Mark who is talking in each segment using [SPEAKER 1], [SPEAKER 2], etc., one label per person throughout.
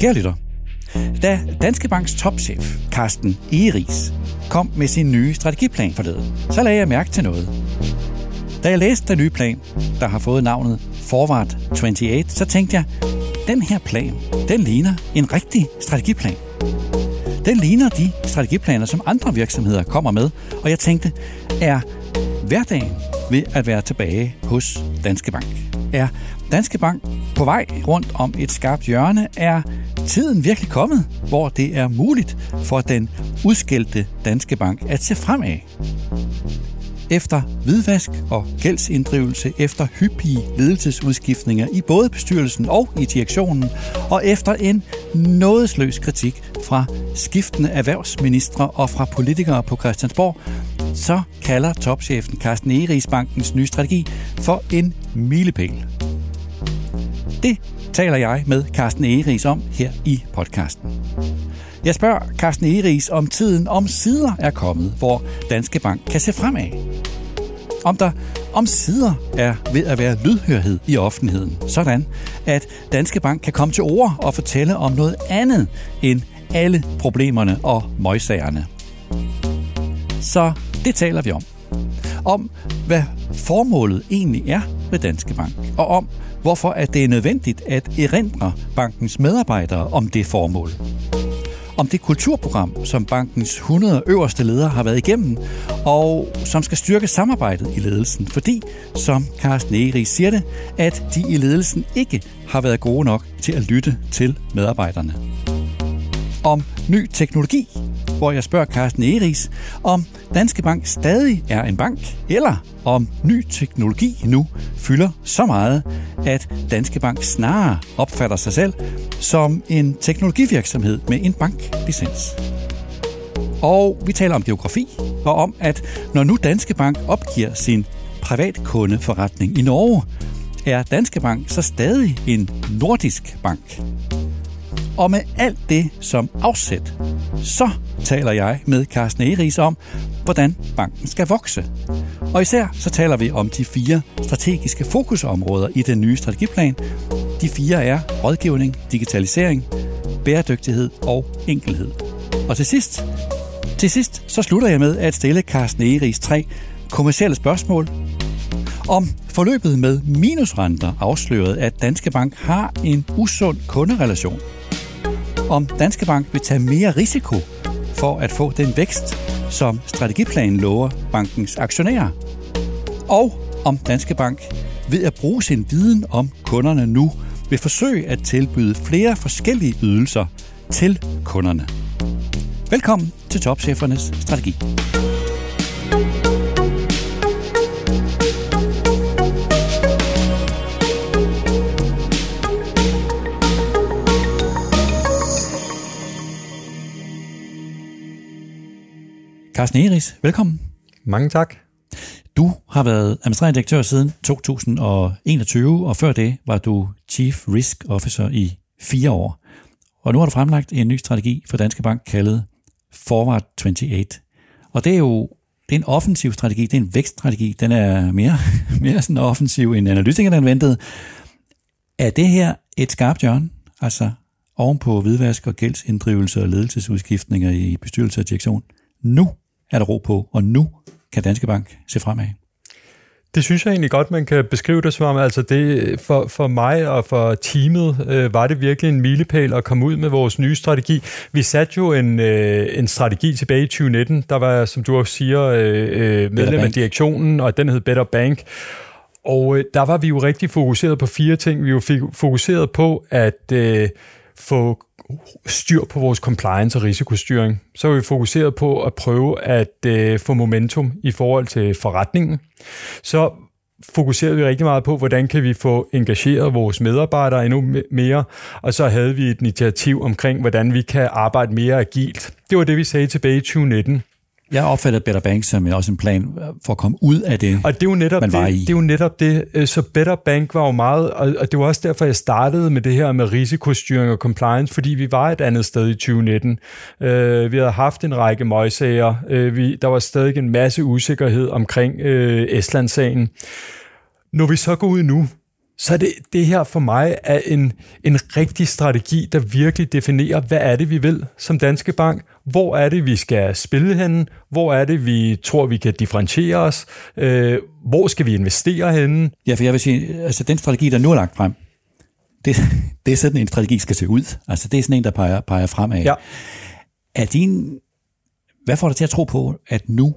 [SPEAKER 1] Kære lytter, da Danske Banks topchef, Carsten Egeris, kom med sin nye strategiplan forleden, så lagde jeg mærke til noget. Da jeg læste den nye plan, der har fået navnet Forward 28, så tænkte jeg, den her plan, den ligner en rigtig strategiplan. Den ligner de strategiplaner, som andre virksomheder kommer med, og jeg tænkte, er hverdagen ved at være tilbage hos Danske Bank? Er Danske Bank på vej rundt om et skarpt hjørne? Er tiden virkelig kommet, hvor det er muligt for den udskældte Danske Bank at se fremad? Efter hvidvask og gældsinddrivelse, efter hyppige ledelsesudskiftninger i både bestyrelsen og i direktionen, og efter en nådesløs kritik fra skiftende erhvervsministre og fra politikere på Christiansborg, så kalder topchefen Carsten Egeris Bankens nye strategi for en milepæl. Det taler jeg med Carsten Egeris om her i podcasten. Jeg spørger Carsten Egeris, om tiden om sider er kommet, hvor Danske Bank kan se fremad. Om der om sider er ved at være lydhørhed i offentligheden, sådan at Danske Bank kan komme til ord og fortælle om noget andet end alle problemerne og møjsagerne. Så det taler vi om. Om hvad formålet egentlig er med Danske Bank, og om hvorfor at det er nødvendigt at erindre bankens medarbejdere om det formål om det kulturprogram, som bankens 100 øverste ledere har været igennem, og som skal styrke samarbejdet i ledelsen, fordi, som Carsten Egeris siger det, at de i ledelsen ikke har været gode nok til at lytte til medarbejderne. Om ny teknologi, hvor jeg spørger Carsten Eris, om Danske Bank stadig er en bank, eller om ny teknologi nu fylder så meget, at Danske Bank snarere opfatter sig selv som en teknologivirksomhed med en banklicens. Og vi taler om geografi, og om, at når nu Danske Bank opgiver sin privatkundeforretning i Norge, er Danske Bank så stadig en nordisk bank. Og med alt det som afsæt, så taler jeg med Carsten Eris om, hvordan banken skal vokse. Og især så taler vi om de fire strategiske fokusområder i den nye strategiplan. De fire er rådgivning, digitalisering, bæredygtighed og enkelhed. Og til sidst, til sidst så slutter jeg med at stille Carsten Egeris tre kommercielle spørgsmål om forløbet med minusrenter afslørede, at Danske Bank har en usund kunderelation. Om Danske Bank vil tage mere risiko for at få den vækst, som strategiplanen lover bankens aktionærer. Og om Danske Bank ved at bruge sin viden om kunderne nu vil forsøge at tilbyde flere forskellige ydelser til kunderne. Velkommen til Topchefernes Strategi. Carsten Eris, velkommen.
[SPEAKER 2] Mange tak.
[SPEAKER 1] Du har været administrerende direktør siden 2021, og før det var du Chief Risk Officer i fire år. Og nu har du fremlagt en ny strategi for Danske Bank kaldet Forward 28. Og det er jo det er en offensiv strategi, det er en vækststrategi, den er mere, mere sådan offensiv end analytikerne ventede. Er det her et skarpt hjørne? Altså ovenpå hvidvask og gældsinddrivelse og ledelsesudskiftninger i bestyrelse og direktion? Nu er der ro på, og nu kan Danske Bank se fremad.
[SPEAKER 2] Det synes jeg egentlig godt, man kan beskrive det som om, altså det, for, for mig og for teamet øh, var det virkelig en milepæl at komme ud med vores nye strategi. Vi satte jo en, øh, en strategi tilbage i 2019, der var, som du også siger, øh, øh medlem af direktionen, og den hed Better Bank. Og øh, der var vi jo rigtig fokuseret på fire ting. Vi var fokuseret på at øh, få styr på vores compliance og risikostyring. Så er vi fokuseret på at prøve at øh, få momentum i forhold til forretningen. Så fokuserede vi rigtig meget på, hvordan kan vi få engageret vores medarbejdere endnu mere, og så havde vi et initiativ omkring, hvordan vi kan arbejde mere agilt. Det var det, vi sagde tilbage i 2019.
[SPEAKER 1] Jeg opfatter Better Bank som også en plan for at komme ud af det,
[SPEAKER 2] og det er jo netop
[SPEAKER 1] man var
[SPEAKER 2] det,
[SPEAKER 1] i.
[SPEAKER 2] Det er jo netop det. Øh, så Better Bank var jo meget, og det var også derfor, jeg startede med det her med risikostyring og compliance, fordi vi var et andet sted i 2019. Øh, vi havde haft en række møgsager. Øh, der var stadig en masse usikkerhed omkring Estland-sagen. Når vi så går ud nu, så er det, det her for mig er en, en rigtig strategi, der virkelig definerer, hvad er det, vi vil som Danske Bank, hvor er det, vi skal spille henne, hvor er det, vi tror, vi kan differentiere os, øh, hvor skal vi investere henne.
[SPEAKER 1] Ja, for jeg vil sige, altså den strategi, der nu er lagt frem, det, det er sådan en strategi skal se ud. Altså det er sådan en, der peger, peger fremad.
[SPEAKER 2] Ja.
[SPEAKER 1] Er din, hvad får dig til at tro på, at nu,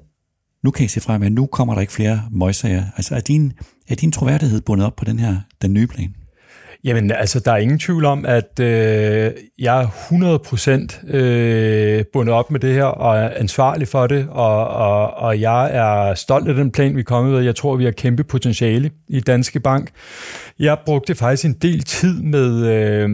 [SPEAKER 1] nu kan I se frem, at nu kommer der ikke flere møgsager? Altså er din, er din troværdighed bundet op på den her, den nye plan?
[SPEAKER 2] Jamen, altså, der er ingen tvivl om, at øh, jeg er 100% øh, bundet op med det her, og er ansvarlig for det, og, og, og jeg er stolt af den plan, vi er kommet med. Jeg tror, vi har kæmpe potentiale i Danske Bank. Jeg brugte faktisk en del tid med, øh,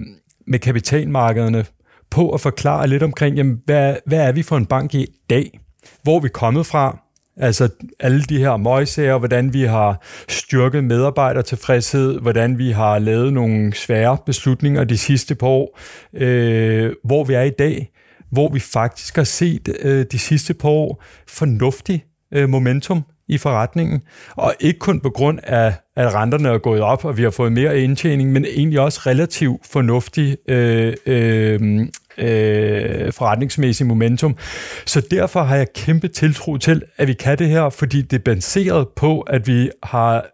[SPEAKER 2] med kapitalmarkederne på at forklare lidt omkring, jamen, hvad, hvad er vi for en bank i dag? Hvor er vi kommet fra? Altså alle de her møgsager, hvordan vi har styrket medarbejdertilfredshed, hvordan vi har lavet nogle svære beslutninger de sidste par år, øh, hvor vi er i dag, hvor vi faktisk har set øh, de sidste par år fornuftig øh, momentum i forretningen, og ikke kun på grund af, at renterne er gået op, og vi har fået mere indtjening, men egentlig også relativt fornuftig øh, øh, øh, forretningsmæssig momentum. Så derfor har jeg kæmpe tiltro til, at vi kan det her, fordi det er baseret på, at vi har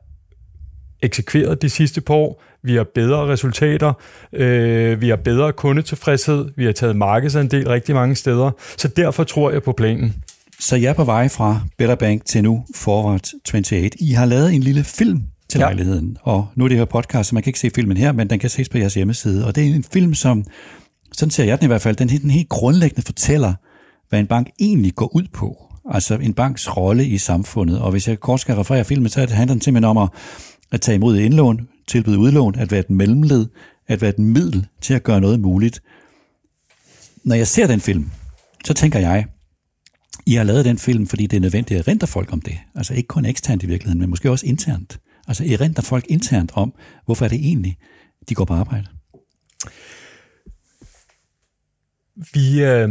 [SPEAKER 2] eksekveret de sidste par år, vi har bedre resultater, øh, vi har bedre kundetilfredshed, vi har taget markedsandel rigtig mange steder, så derfor tror jeg på planen.
[SPEAKER 1] Så jeg er på vej fra Better Bank til nu Forward 28. I har lavet en lille film til ja. lejligheden, og nu er det her podcast, så man kan ikke se filmen her, men den kan ses på jeres hjemmeside, og det er en film, som sådan ser jeg den i hvert fald, den, den helt grundlæggende fortæller, hvad en bank egentlig går ud på. Altså en banks rolle i samfundet. Og hvis jeg kort skal referere filmen, så handler den simpelthen om at, at tage imod indlån, tilbyde udlån, at være et mellemled, at være et middel til at gøre noget muligt. Når jeg ser den film, så tænker jeg, I har lavet den film, fordi det er nødvendigt at rente folk om det. Altså ikke kun eksternt i virkeligheden, men måske også internt. Altså I renter folk internt om, hvorfor er det egentlig, de går på arbejde.
[SPEAKER 2] Vi, øh,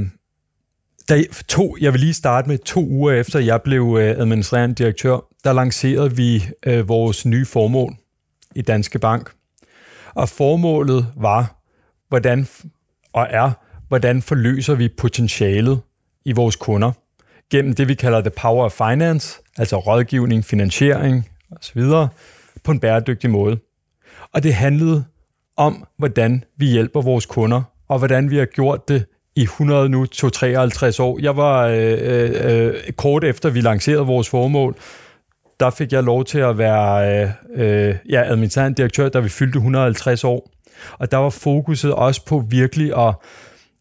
[SPEAKER 2] der to, jeg vil lige starte med to uger efter, jeg blev øh, administrerende direktør, der lancerede vi øh, vores nye formål i Danske Bank. Og formålet var, hvordan og er, hvordan forløser vi potentialet i vores kunder gennem det, vi kalder the power of finance, altså rådgivning, finansiering osv., på en bæredygtig måde. Og det handlede om, hvordan vi hjælper vores kunder, og hvordan vi har gjort det i 100 nu, 53 år. Jeg var øh, øh, øh, kort efter, vi lancerede vores formål, der fik jeg lov til at være øh, øh, ja, administrerende direktør, da vi fyldte 150 år. Og der var fokuset også på virkelig at,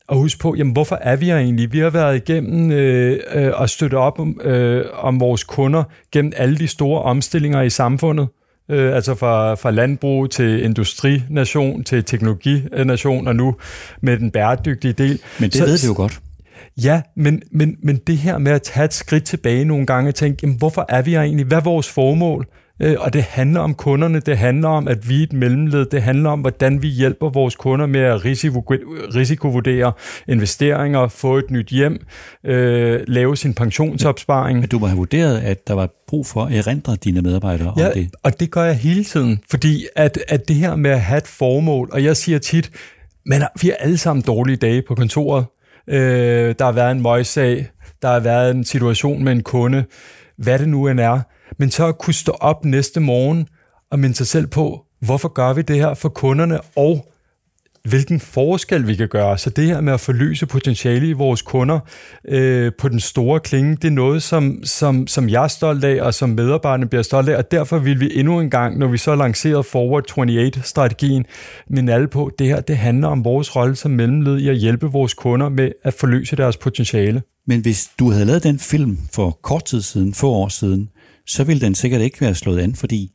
[SPEAKER 2] at huske på, jamen hvorfor er vi her egentlig? Vi har været igennem øh, øh, at støtte op om, øh, om vores kunder gennem alle de store omstillinger i samfundet øh, altså fra, fra landbrug til industrination til teknologination, og nu med den bæredygtige del.
[SPEAKER 1] Men det så, ved vi jo godt.
[SPEAKER 2] Ja, men, men, men det her med at tage et skridt tilbage nogle gange og tænke, jamen, hvorfor er vi her egentlig? Hvad er vores formål? Øh, og det handler om kunderne, det handler om, at vi er et mellemled, det handler om, hvordan vi hjælper vores kunder med at risikovurdere investeringer, få et nyt hjem, øh, lave sin pensionsopsparing.
[SPEAKER 1] Men du må have vurderet, at der var brug for at erindre dine medarbejdere
[SPEAKER 2] ja,
[SPEAKER 1] om det.
[SPEAKER 2] og det gør jeg hele tiden, fordi at, at det her med at have et formål, og jeg siger tit, men vi har alle sammen dårlige dage på kontoret. Øh, der har været en møgssag, der har været en situation med en kunde, hvad det nu end er, men så at kunne stå op næste morgen og minde sig selv på, hvorfor gør vi det her for kunderne, og hvilken forskel vi kan gøre. Så det her med at forløse potentiale i vores kunder øh, på den store klinge, det er noget, som, som, som jeg er stolt af, og som medarbejderne bliver stolt af, og derfor vil vi endnu en gang, når vi så lancerede Forward 28-strategien, minde alle på, det her det handler om vores rolle som mellemled i at hjælpe vores kunder med at forløse deres potentiale.
[SPEAKER 1] Men hvis du havde lavet den film for kort tid siden, få år siden, så ville den sikkert ikke være slået an, fordi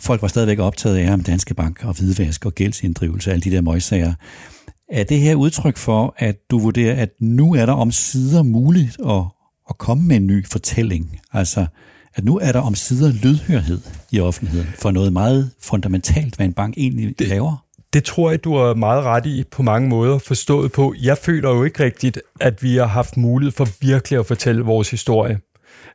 [SPEAKER 1] folk var stadigvæk optaget af om Danske Bank og hvidvask og gældsinddrivelse og alle de der møgssager. Er det her udtryk for, at du vurderer, at nu er der om sider muligt at, at komme med en ny fortælling? Altså, at nu er der om sider lydhørhed i offentligheden for noget meget fundamentalt, hvad en bank egentlig det, laver?
[SPEAKER 2] Det tror jeg, du er meget ret i på mange måder forstået på. Jeg føler jo ikke rigtigt, at vi har haft mulighed for virkelig at fortælle vores historie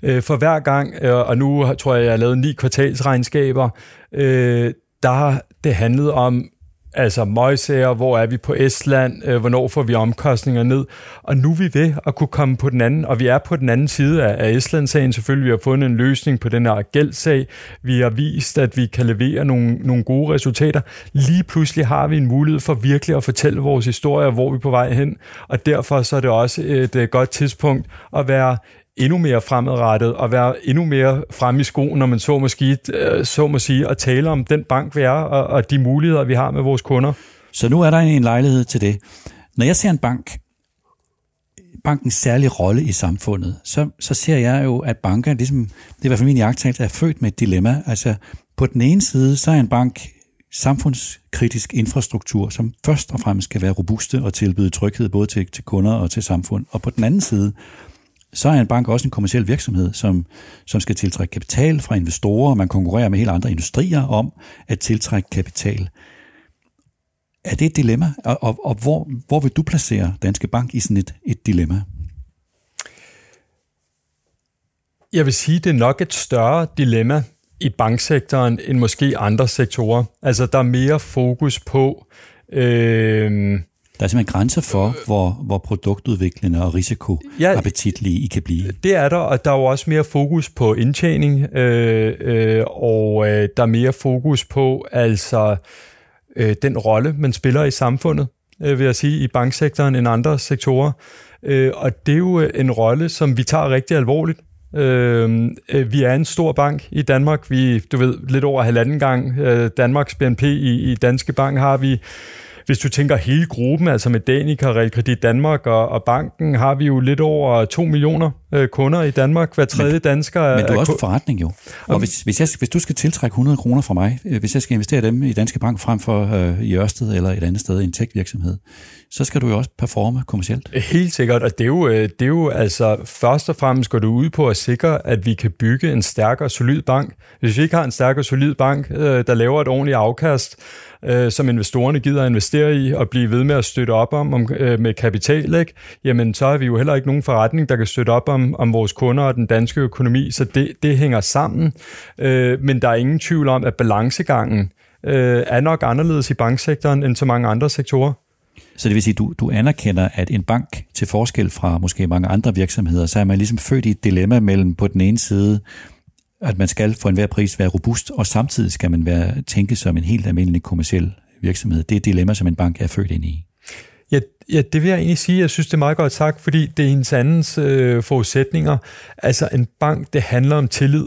[SPEAKER 2] øh, for hver gang, øh, og nu tror jeg, jeg har lavet ni kvartalsregnskaber, øh, der, Det handlede om altså møgsager, hvor er vi på Estland, øh, hvornår får vi omkostninger ned, og nu er vi ved at kunne komme på den anden, og vi er på den anden side af, af Estland-sagen. Selvfølgelig, vi har fundet en løsning på den her gældsag, vi har vist, at vi kan levere nogle, nogle gode resultater, lige pludselig har vi en mulighed for virkelig at fortælle vores historie, hvor vi er på vej hen, og derfor så er det også et, et godt tidspunkt at være endnu mere fremadrettet og være endnu mere frem i skoen, når man så måske øh, så må sige, at tale om den bank, vi er, og, og de muligheder, vi har med vores kunder.
[SPEAKER 1] Så nu er der en lejlighed til det. Når jeg ser en bank, bankens særlige rolle i samfundet, så, så ser jeg jo, at banker, ligesom, det er i hvert fald min jagttagelse, er født med et dilemma. Altså, på den ene side, så er en bank samfundskritisk infrastruktur, som først og fremmest skal være robuste og tilbyde tryghed både til, til kunder og til samfund. Og på den anden side, så er en bank også en kommersiel virksomhed, som, som skal tiltrække kapital fra investorer. Man konkurrerer med helt andre industrier om at tiltrække kapital. Er det et dilemma? Og, og, og hvor, hvor vil du placere Danske Bank i sådan et, et dilemma?
[SPEAKER 2] Jeg vil sige, det er nok et større dilemma i banksektoren end måske andre sektorer. Altså, der er mere fokus på... Øh,
[SPEAKER 1] der er simpelthen grænser for, hvor, hvor produktudviklende og risikoappetitlige ja, I kan blive.
[SPEAKER 2] Det er der, og der er jo også mere fokus på indtjening, øh, øh, og øh, der er mere fokus på altså øh, den rolle, man spiller i samfundet, øh, vil jeg sige, i banksektoren end andre sektorer. Øh, og det er jo en rolle, som vi tager rigtig alvorligt. Øh, øh vi er en stor bank i Danmark. Vi, du ved, lidt over halvanden gang øh, Danmarks BNP i, i Danske Bank har vi hvis du tænker hele gruppen, altså med Danica, Realkredit Danmark og, og banken, har vi jo lidt over 2 millioner øh, kunder i Danmark. Hver tredje men, dansker er...
[SPEAKER 1] Men du er også forretning jo. Og hvis, hvis, jeg, hvis du skal tiltrække 100 kroner fra mig, øh, hvis jeg skal investere dem i Danske Bank frem for øh, i Ørsted eller et andet sted i en tech-virksomhed, så skal du jo også performe kommercielt.
[SPEAKER 2] Helt sikkert, og det er jo, øh, det er jo altså først og fremmest går du ud på at sikre, at vi kan bygge en stærk og solid bank. Hvis vi ikke har en stærk og solid bank, øh, der laver et ordentligt afkast, øh, som investorerne gider at investere i og blive ved med at støtte op om, om øh, med kapital, ikke? jamen så har vi jo heller ikke nogen forretning, der kan støtte op om, om vores kunder og den danske økonomi, så det, det hænger sammen. Øh, men der er ingen tvivl om, at balancegangen øh, er nok anderledes i banksektoren end så mange andre sektorer.
[SPEAKER 1] Så det vil sige, at du, du anerkender, at en bank til forskel fra måske mange andre virksomheder, så er man ligesom født i et dilemma mellem på den ene side at man skal for enhver pris være robust, og samtidig skal man være tænke som en helt almindelig kommersiel virksomhed. Det er et dilemma, som en bank er født ind i.
[SPEAKER 2] Ja, ja, det vil jeg egentlig sige. Jeg synes, det er meget godt sagt, fordi det er ens andens øh, forudsætninger. Altså en bank, det handler om tillid.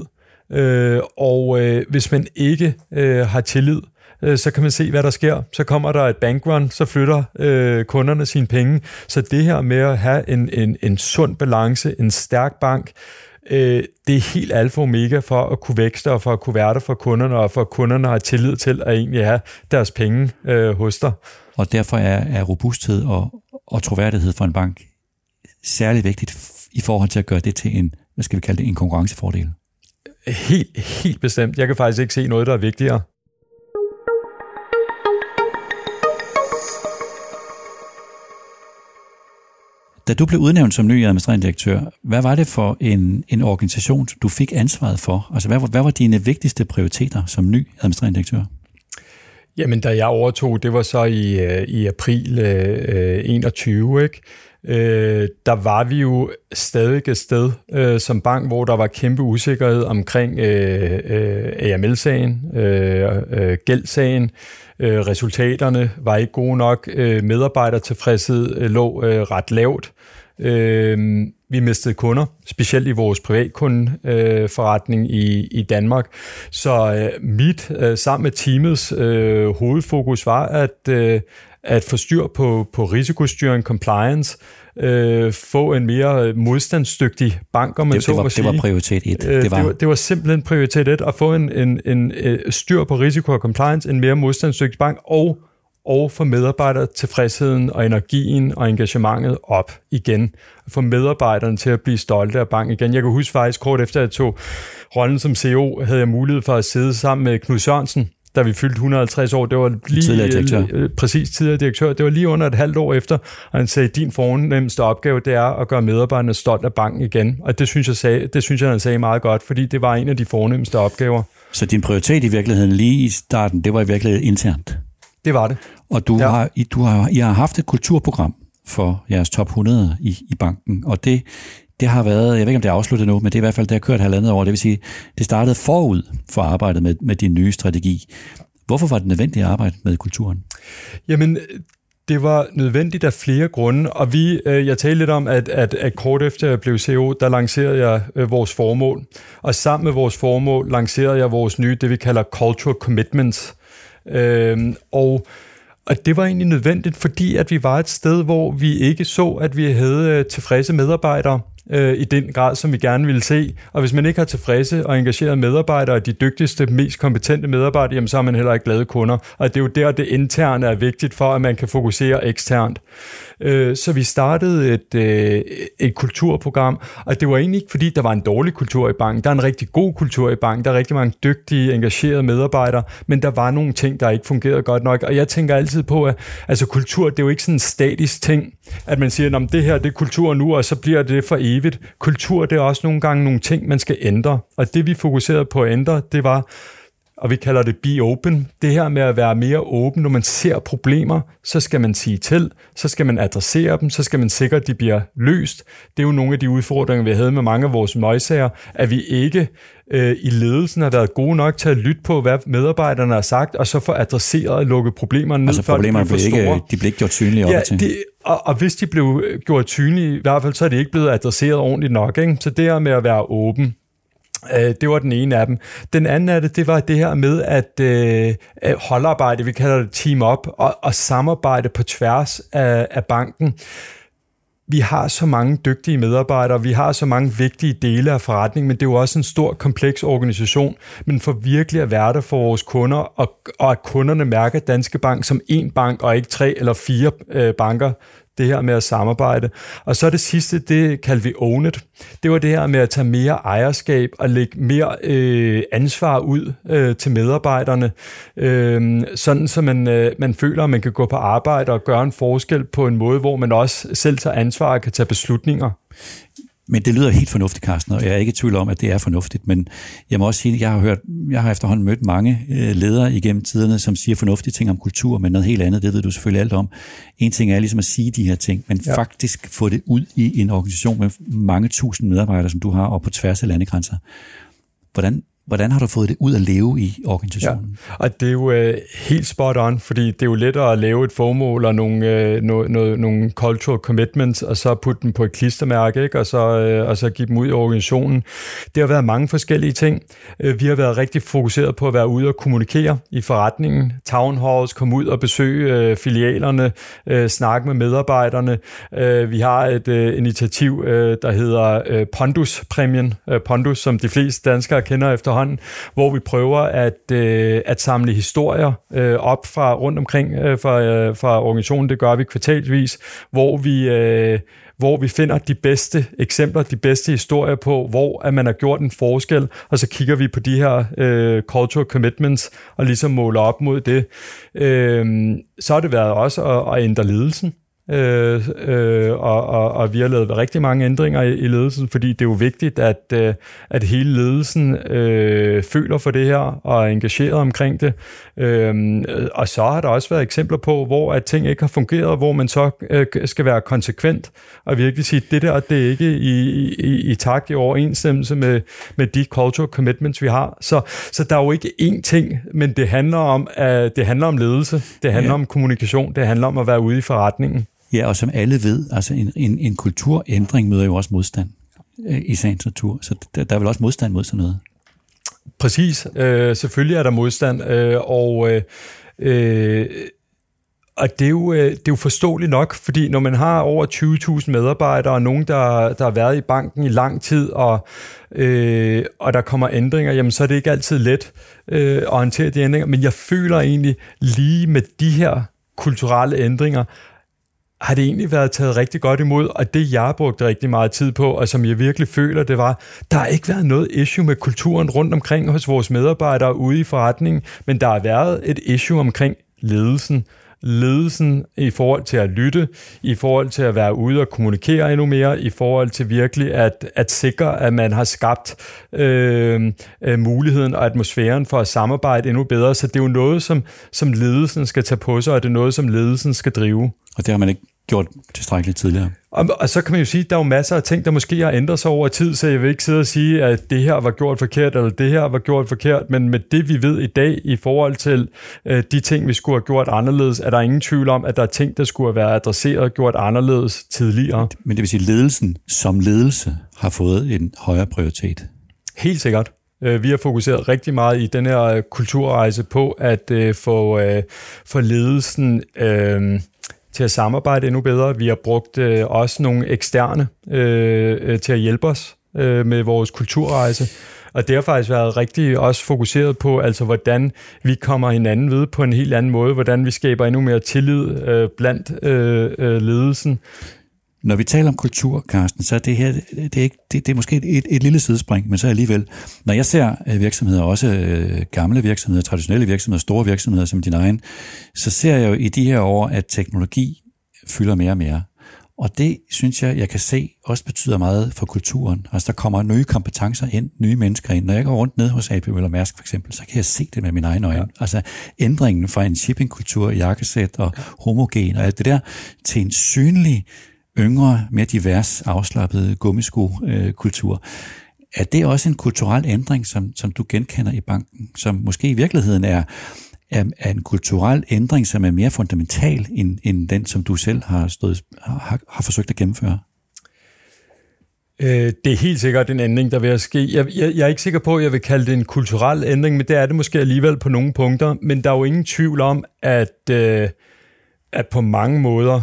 [SPEAKER 2] Øh, og øh, hvis man ikke øh, har tillid, øh, så kan man se, hvad der sker. Så kommer der et bankrun, så flytter øh, kunderne sine penge. Så det her med at have en, en, en sund balance, en stærk bank, øh, det er helt alfa og omega for at kunne vækste og for at kunne være der for kunderne, og for at kunderne har tillid til at egentlig have deres penge øh, hos dig.
[SPEAKER 1] Og derfor er, er robusthed og, og troværdighed for en bank særlig vigtigt i forhold til at gøre det til en, hvad skal vi kalde det, en konkurrencefordel.
[SPEAKER 2] Helt, helt bestemt. Jeg kan faktisk ikke se noget, der er vigtigere.
[SPEAKER 1] Da du blev udnævnt som ny administrerende direktør, hvad var det for en, en organisation, du fik ansvaret for? Altså, hvad, hvad var dine vigtigste prioriteter som ny administrerende direktør?
[SPEAKER 2] Jamen, da jeg overtog, det var så i, øh, i april øh, øh 21, ikke? Øh, der var vi jo stadig et sted øh, som bank, hvor der var kæmpe usikkerhed omkring øh, øh, AML-sagen, øh, øh, gældsagen. Øh, resultaterne var ikke gode nok. Øh, medarbejdertilfredshed øh, lå øh, ret lavt. Øh, vi mistede kunder, specielt i vores privatkundeforretning øh, i, i Danmark. Så øh, mit, øh, sammen med teamets øh, hovedfokus var at, øh, at få styr på, på risikostyring, compliance, øh, få en mere modstandsdygtig bank, om man
[SPEAKER 1] det,
[SPEAKER 2] så
[SPEAKER 1] det var,
[SPEAKER 2] må sige.
[SPEAKER 1] Det var prioritet 1.
[SPEAKER 2] Øh, det, var... Det, var, det var simpelthen prioritet 1, at få en, en, en, øh, styr på risiko og compliance, en mere modstandsdygtig bank, og og få medarbejdere tilfredsheden og energien og engagementet op igen. Få medarbejderne til at blive stolte af banken igen. Jeg kan huske faktisk kort efter, at jeg tog rollen som CEO, havde jeg mulighed for at sidde sammen med Knud Sørensen, da vi fyldte 150 år. Det var lige
[SPEAKER 1] tidligere direktør.
[SPEAKER 2] Øh, præcis tidligere direktør. Det var lige under et halvt år efter, og han sagde, din fornemmeste opgave, det er at gøre medarbejderne stolt af banken igen. Og det synes jeg, sagde, det synes jeg, han sagde meget godt, fordi det var en af de fornemmeste opgaver.
[SPEAKER 1] Så din prioritet i virkeligheden lige i starten, det var i virkeligheden internt?
[SPEAKER 2] Det var det.
[SPEAKER 1] Og du ja. har, I, du har, I har haft et kulturprogram for jeres top 100 i, i banken, og det, det har været, jeg ved ikke om det er afsluttet nu, men det er i hvert fald, det har kørt halvandet år, det vil sige, det startede forud for arbejdet med, med din nye strategi. Hvorfor var det nødvendigt at arbejde med kulturen?
[SPEAKER 2] Jamen, det var nødvendigt af flere grunde, og vi, øh, jeg talte lidt om, at, at, at kort efter jeg blev CEO, der lancerede jeg øh, vores formål, og sammen med vores formål lancerede jeg vores nye, det vi kalder Cultural Commitments. Øh, og og det var egentlig nødvendigt, fordi at vi var et sted, hvor vi ikke så, at vi havde øh, tilfredse medarbejdere øh, i den grad, som vi gerne ville se. Og hvis man ikke har tilfredse og engagerede medarbejdere, de dygtigste, mest kompetente medarbejdere, jamen så har man heller ikke glade kunder. Og det er jo der, det interne er vigtigt for, at man kan fokusere eksternt. Øh, så vi startede et, øh, et kulturprogram, og det var egentlig ikke, fordi der var en dårlig kultur i banken. Der er en rigtig god kultur i banken. Der er rigtig mange dygtige, engagerede medarbejdere, men der var nogle ting, der ikke fungerede godt nok. Og jeg tænker altid på, at altså, kultur, det er jo ikke sådan en statisk ting, at man siger, at det her det er kultur nu, og så bliver det for evigt. Kultur, det er også nogle gange nogle ting, man skal ændre. Og det vi fokuserede på at ændre, det var, og vi kalder det be open. Det her med at være mere åben, når man ser problemer, så skal man sige til, så skal man adressere dem, så skal man sikre, at de bliver løst. Det er jo nogle af de udfordringer, vi havde med mange af vores møgsager, at vi ikke øh, i ledelsen har været gode nok til at lytte på, hvad medarbejderne har sagt, og så få adresseret og lukket problemerne ned,
[SPEAKER 1] altså,
[SPEAKER 2] før
[SPEAKER 1] problemerne
[SPEAKER 2] de blev
[SPEAKER 1] ikke, de blev ikke gjort synlige
[SPEAKER 2] ja. Det, og, og hvis de blev øh, gjort synlige, i hvert fald så er de ikke blevet adresseret ordentligt nok. Ikke? Så det her med at være åben, Øh, det var den ene af dem. Den anden af det, det var det her med at øh, holdarbejde, vi kalder det team up, og, og samarbejde på tværs af, af banken. Vi har så mange dygtige medarbejdere, vi har så mange vigtige dele af forretningen, men det er jo også en stor, kompleks organisation. Men for virkelig at være der for vores kunder, og, og at kunderne mærker Danske Bank som én bank, og ikke tre eller fire øh, banker, det her med at samarbejde. Og så det sidste, det kaldte vi Own It. Det var det her med at tage mere ejerskab og lægge mere øh, ansvar ud øh, til medarbejderne, øh, sådan så man, øh, man føler, at man kan gå på arbejde og gøre en forskel på en måde, hvor man også selv tager ansvar og kan tage beslutninger.
[SPEAKER 1] Men det lyder helt fornuftigt, Carsten, og jeg er ikke i tvivl om, at det er fornuftigt. Men jeg må også sige, at jeg har, hørt, jeg har efterhånden mødt mange øh, ledere igennem tiderne, som siger fornuftige ting om kultur, men noget helt andet, det ved du selvfølgelig alt om. En ting er ligesom at sige de her ting, men ja. faktisk få det ud i en organisation med mange tusind medarbejdere, som du har, og på tværs af landegrænser. Hvordan, Hvordan har du fået det ud at leve i organisationen?
[SPEAKER 2] Ja, og det er jo øh, helt spot on, fordi det er jo lettere at lave et formål og nogle, øh, no, no, nogle cultural commitments, og så putte dem på et klistermærke, ikke? Og, så, øh, og så give dem ud i organisationen. Det har været mange forskellige ting. Øh, vi har været rigtig fokuseret på at være ude og kommunikere i forretningen. Town halls, komme ud og besøge øh, filialerne, øh, snakke med medarbejderne. Øh, vi har et øh, initiativ, øh, der hedder øh, Pondus-præmien. Øh, Pondus, som de fleste danskere kender efter efterhånden, hvor vi prøver at, øh, at samle historier øh, op fra rundt omkring øh, fra, øh, fra organisationen. Det gør vi kvartalsvis, hvor vi... Øh, hvor vi finder de bedste eksempler, de bedste historier på, hvor at man har gjort en forskel, og så kigger vi på de her øh, cultural commitments og ligesom måler op mod det. Øh, så har det været også at, at ændre ledelsen øh, øh, og, og, og vi har lavet rigtig mange ændringer i, i ledelsen, fordi det er jo vigtigt, at, øh, at hele ledelsen øh, føler for det her og er engageret omkring det. Øh, og så har der også været eksempler på, hvor at ting ikke har fungeret, hvor man så øh, skal være konsekvent og virkelig sige, det der det er ikke i, i, i takt i overensstemmelse med, med de cultural commitments, vi har. Så, så der er jo ikke én ting, men det handler om, at det handler om ledelse, det handler ja. om kommunikation, det handler om at være ude i forretningen.
[SPEAKER 1] Ja, og som alle ved, altså en, en, en kulturændring møder jo også modstand øh, i sagens natur. Så der, der er vel også modstand mod sådan noget?
[SPEAKER 2] Præcis. Øh, selvfølgelig er der modstand, øh, og... Øh, øh, og det er, jo, øh, det er jo forståeligt nok, fordi når man har over 20.000 medarbejdere, og nogen, der, der har været i banken i lang tid, og, øh, og der kommer ændringer, jamen så er det ikke altid let øh, at håndtere de ændringer. Men jeg føler egentlig lige med de her kulturelle ændringer, har det egentlig været taget rigtig godt imod, og det jeg brugte rigtig meget tid på, og som jeg virkelig føler, det var, der har ikke været noget issue med kulturen rundt omkring hos vores medarbejdere ude i forretningen, men der har været et issue omkring ledelsen, ledelsen i forhold til at lytte, i forhold til at være ude og kommunikere endnu mere, i forhold til virkelig at, at sikre, at man har skabt øh, øh, muligheden og atmosfæren for at samarbejde endnu bedre. Så det er jo noget, som, som ledelsen skal tage på sig, og det er noget, som ledelsen skal drive.
[SPEAKER 1] Og det har man ikke gjort tilstrækkeligt tidligere.
[SPEAKER 2] Og, og så kan man jo sige, at der er jo masser af ting, der måske har ændret sig over tid, så jeg vil ikke sidde og sige, at det her var gjort forkert, eller det her var gjort forkert, men med det, vi ved i dag i forhold til øh, de ting, vi skulle have gjort anderledes, er der ingen tvivl om, at der er ting, der skulle have været adresseret og gjort anderledes tidligere.
[SPEAKER 1] Men det vil sige, at ledelsen som ledelse har fået en højere prioritet.
[SPEAKER 2] Helt sikkert. Øh, vi har fokuseret rigtig meget i den her øh, kulturrejse på at øh, få, øh, få ledelsen... Øh, til at samarbejde endnu bedre. Vi har brugt øh, også nogle eksterne øh, øh, til at hjælpe os øh, med vores kulturrejse. Og det har faktisk været rigtig også fokuseret på, altså hvordan vi kommer hinanden ved på en helt anden måde, hvordan vi skaber endnu mere tillid øh, blandt øh, øh, ledelsen.
[SPEAKER 1] Når vi taler om kultur, Carsten, så er det her, det er, ikke, det, det er måske et, et lille sidespring, men så alligevel, når jeg ser øh, virksomheder, også øh, gamle virksomheder, traditionelle virksomheder, store virksomheder som din egen, så ser jeg jo i de her år, at teknologi fylder mere og mere. Og det synes jeg, jeg kan se, også betyder meget for kulturen. Altså der kommer nye kompetencer ind, nye mennesker ind. Når jeg går rundt ned hos AP Møller Mærsk for eksempel, så kan jeg se det med mine egne øjne. Ja. Altså ændringen fra en shippingkultur, jakkesæt og homogen og alt det der, til en synlig yngre, mere divers, afslappet gummisko-kultur. Er det også en kulturel ændring, som, som du genkender i banken, som måske i virkeligheden er, er, er en kulturel ændring, som er mere fundamental end, end den, som du selv har, stået, har, har forsøgt at gennemføre?
[SPEAKER 2] Øh, det er helt sikkert en ændring, der vil ske. Jeg, jeg, jeg er ikke sikker på, at jeg vil kalde det en kulturel ændring, men det er det måske alligevel på nogle punkter. Men der er jo ingen tvivl om, at, øh, at på mange måder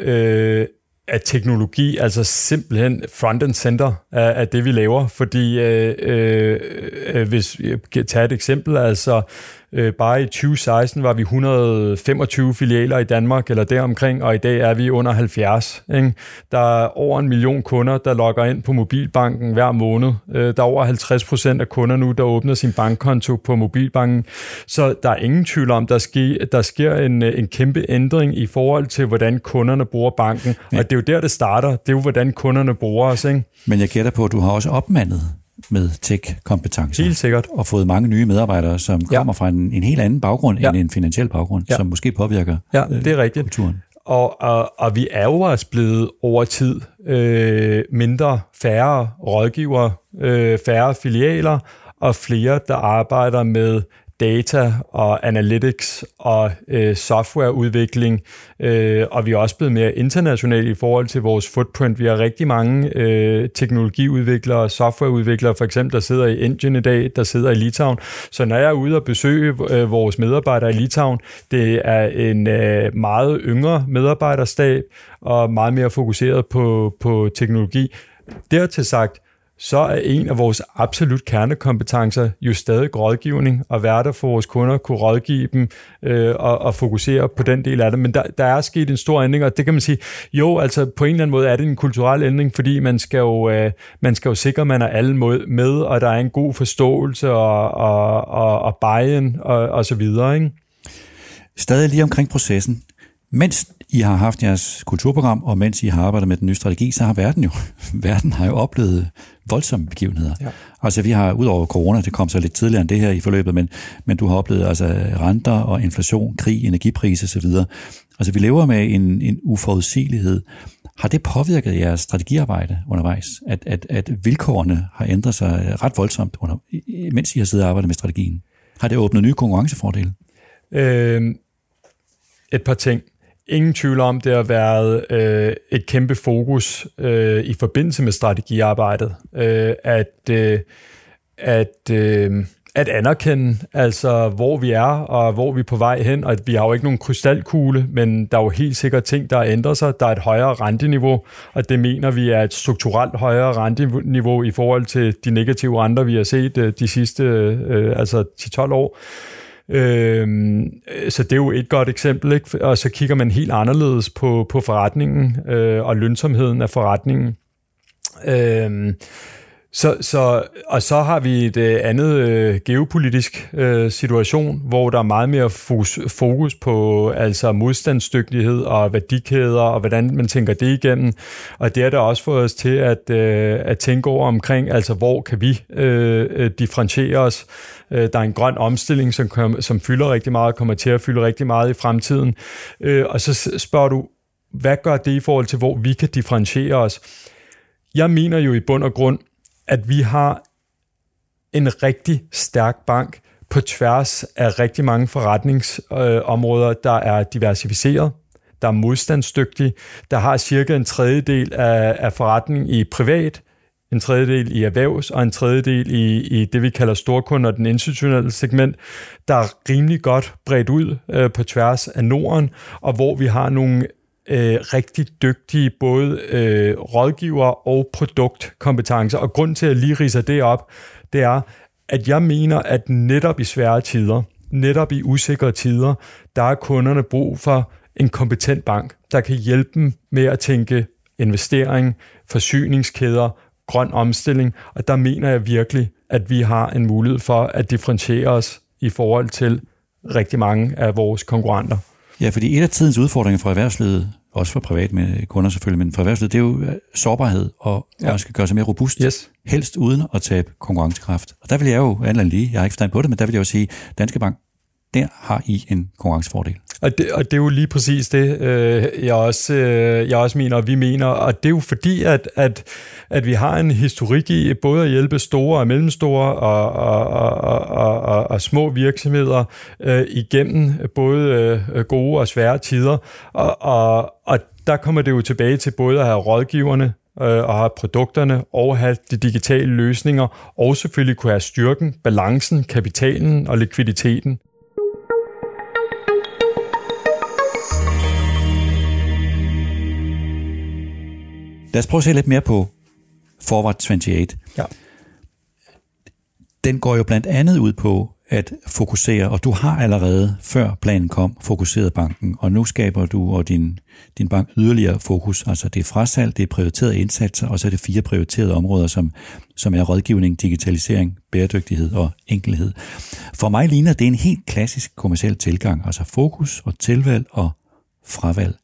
[SPEAKER 2] øh, at teknologi altså simpelthen front and center af, af det, vi laver. Fordi øh, øh, øh hvis øh, jeg tager et eksempel, altså Øh, bare i 2016 var vi 125 filialer i Danmark eller deromkring, og i dag er vi under 70. Ikke? Der er over en million kunder, der logger ind på mobilbanken hver måned. Øh, der er over 50 procent af kunder nu, der åbner sin bankkonto på mobilbanken. Så der er ingen tvivl om, der sker, der sker en, en kæmpe ændring i forhold til, hvordan kunderne bruger banken. Ja. Og det er jo der, det starter. Det er jo, hvordan kunderne bruger os. Ikke?
[SPEAKER 1] Men jeg gætter på, at du har også opmandet med tech-kompetencer.
[SPEAKER 2] Helt sikkert.
[SPEAKER 1] Og fået mange nye medarbejdere, som ja. kommer fra en, en helt anden baggrund ja. end en finansiel baggrund, ja. som måske påvirker
[SPEAKER 2] ja, det er rigtigt. kulturen. Og, og, og vi er jo også blevet over tid øh, mindre, færre rådgivere, øh, færre filialer og flere, der arbejder med data og analytics og øh, softwareudvikling, øh, og vi er også blevet mere internationale i forhold til vores footprint. Vi har rigtig mange øh, teknologiudviklere og softwareudviklere, for eksempel, der sidder i Indien i dag, der sidder i Litauen. Så når jeg er ude og besøge øh, vores medarbejdere i Litauen, det er en øh, meget yngre medarbejderstab og meget mere fokuseret på, på teknologi. Dertil sagt, så er en af vores absolut kernekompetencer jo stadig rådgivning, og være der for vores kunder, kunne rådgive dem øh, og, og fokusere på den del af det. Men der, der er sket en stor ændring, og det kan man sige, jo, altså på en eller anden måde er det en kulturel ændring, fordi man skal jo, øh, man skal jo sikre, at man er alle med, og der er en god forståelse og, og, og, og buy-in og, og så videre. Ikke?
[SPEAKER 1] Stadig lige omkring processen. Mens I har haft jeres kulturprogram, og mens I har arbejdet med den nye strategi, så har verden jo, verden har jo oplevet voldsomme begivenheder. Ja. Altså vi har, udover corona, det kom så lidt tidligere end det her i forløbet, men, men du har oplevet altså renter og inflation, krig, energipriser osv. Altså vi lever med en, en uforudsigelighed. Har det påvirket jeres strategiarbejde undervejs, at, at, at vilkårene har ændret sig ret voldsomt, under, mens I har siddet og arbejdet med strategien? Har det åbnet nye konkurrencefordele?
[SPEAKER 2] Øh, et par ting ingen tvivl om, det har været øh, et kæmpe fokus øh, i forbindelse med strategiarbejdet, øh, at, øh, at, øh, at anerkende, altså hvor vi er og hvor vi er på vej hen, og at vi har jo ikke nogen krystalkugle, men der er jo helt sikkert ting, der ændrer sig. Der er et højere renteniveau, og det mener vi er et strukturelt højere renteniveau i forhold til de negative renter, vi har set øh, de sidste øh, altså 10-12 år. Øh, Øhm, så det er jo et godt eksempel, ikke? og så kigger man helt anderledes på, på forretningen øh, og lønsomheden af forretningen. Øhm, så, så, og så har vi et øh, andet øh, geopolitisk øh, situation, hvor der er meget mere fokus, fokus på altså modstandsdygtighed og værdikæder, og hvordan man tænker det igennem. Og det har der også fået os til at, øh, at tænke over omkring, altså hvor kan vi øh, øh differentiere os. Øh, der er en grøn omstilling, som, kom, som fylder rigtig meget, og kommer til at fylde rigtig meget i fremtiden. Øh, og så spørger du, hvad gør det i forhold til, hvor vi kan differentiere os? Jeg mener jo i bund og grund, at vi har en rigtig stærk bank på tværs af rigtig mange forretningsområder, øh, der er diversificeret, der er modstandsdygtige, der har cirka en tredjedel af, af forretning i privat, en tredjedel i erhvervs og en tredjedel i, i det, vi kalder storkunder, den institutionelle segment, der er rimelig godt bredt ud øh, på tværs af Norden, og hvor vi har nogle øh, rigtig dygtige både øh, rådgiver og produktkompetencer. Og grund til, at jeg lige riser det op, det er, at jeg mener, at netop i svære tider, netop i usikre tider, der er kunderne brug for en kompetent bank, der kan hjælpe dem med at tænke investering, forsyningskæder, grøn omstilling, og der mener jeg virkelig, at vi har en mulighed for at differentiere os i forhold til rigtig mange af vores konkurrenter.
[SPEAKER 1] Ja, fordi et af tidens udfordringer for erhvervslivet, også for privat med kunder selvfølgelig, men for erhvervslivet, det er jo øh, sårbarhed, og ja. man skal gøre sig mere robust,
[SPEAKER 2] yes.
[SPEAKER 1] helst uden at tabe konkurrencekraft. Og der vil jeg jo, andet lige, jeg har ikke forstand på det, men der vil jeg jo sige, Danske Bank, der har I en konkurrencefordel.
[SPEAKER 2] Og det, og det er jo lige præcis det, øh, jeg, også, øh, jeg også mener, og vi mener. Og det er jo fordi, at, at, at vi har en historik i både at hjælpe store og mellemstore og, og, og, og, og, og små virksomheder øh, igennem både øh, gode og svære tider. Og, og, og der kommer det jo tilbage til både at have rådgiverne, øh, og have produkterne og have de digitale løsninger, og selvfølgelig kunne have styrken, balancen, kapitalen og likviditeten.
[SPEAKER 1] Lad os prøve at se lidt mere på Forward 28.
[SPEAKER 2] Ja.
[SPEAKER 1] Den går jo blandt andet ud på at fokusere, og du har allerede, før planen kom, fokuseret banken, og nu skaber du og din, din bank yderligere fokus. Altså det er frasalg, det er prioriterede indsatser, og så er det fire prioriterede områder, som, som er rådgivning, digitalisering, bæredygtighed og enkelhed. For mig ligner det en helt klassisk kommersiel tilgang, altså fokus og tilvalg og fravalg.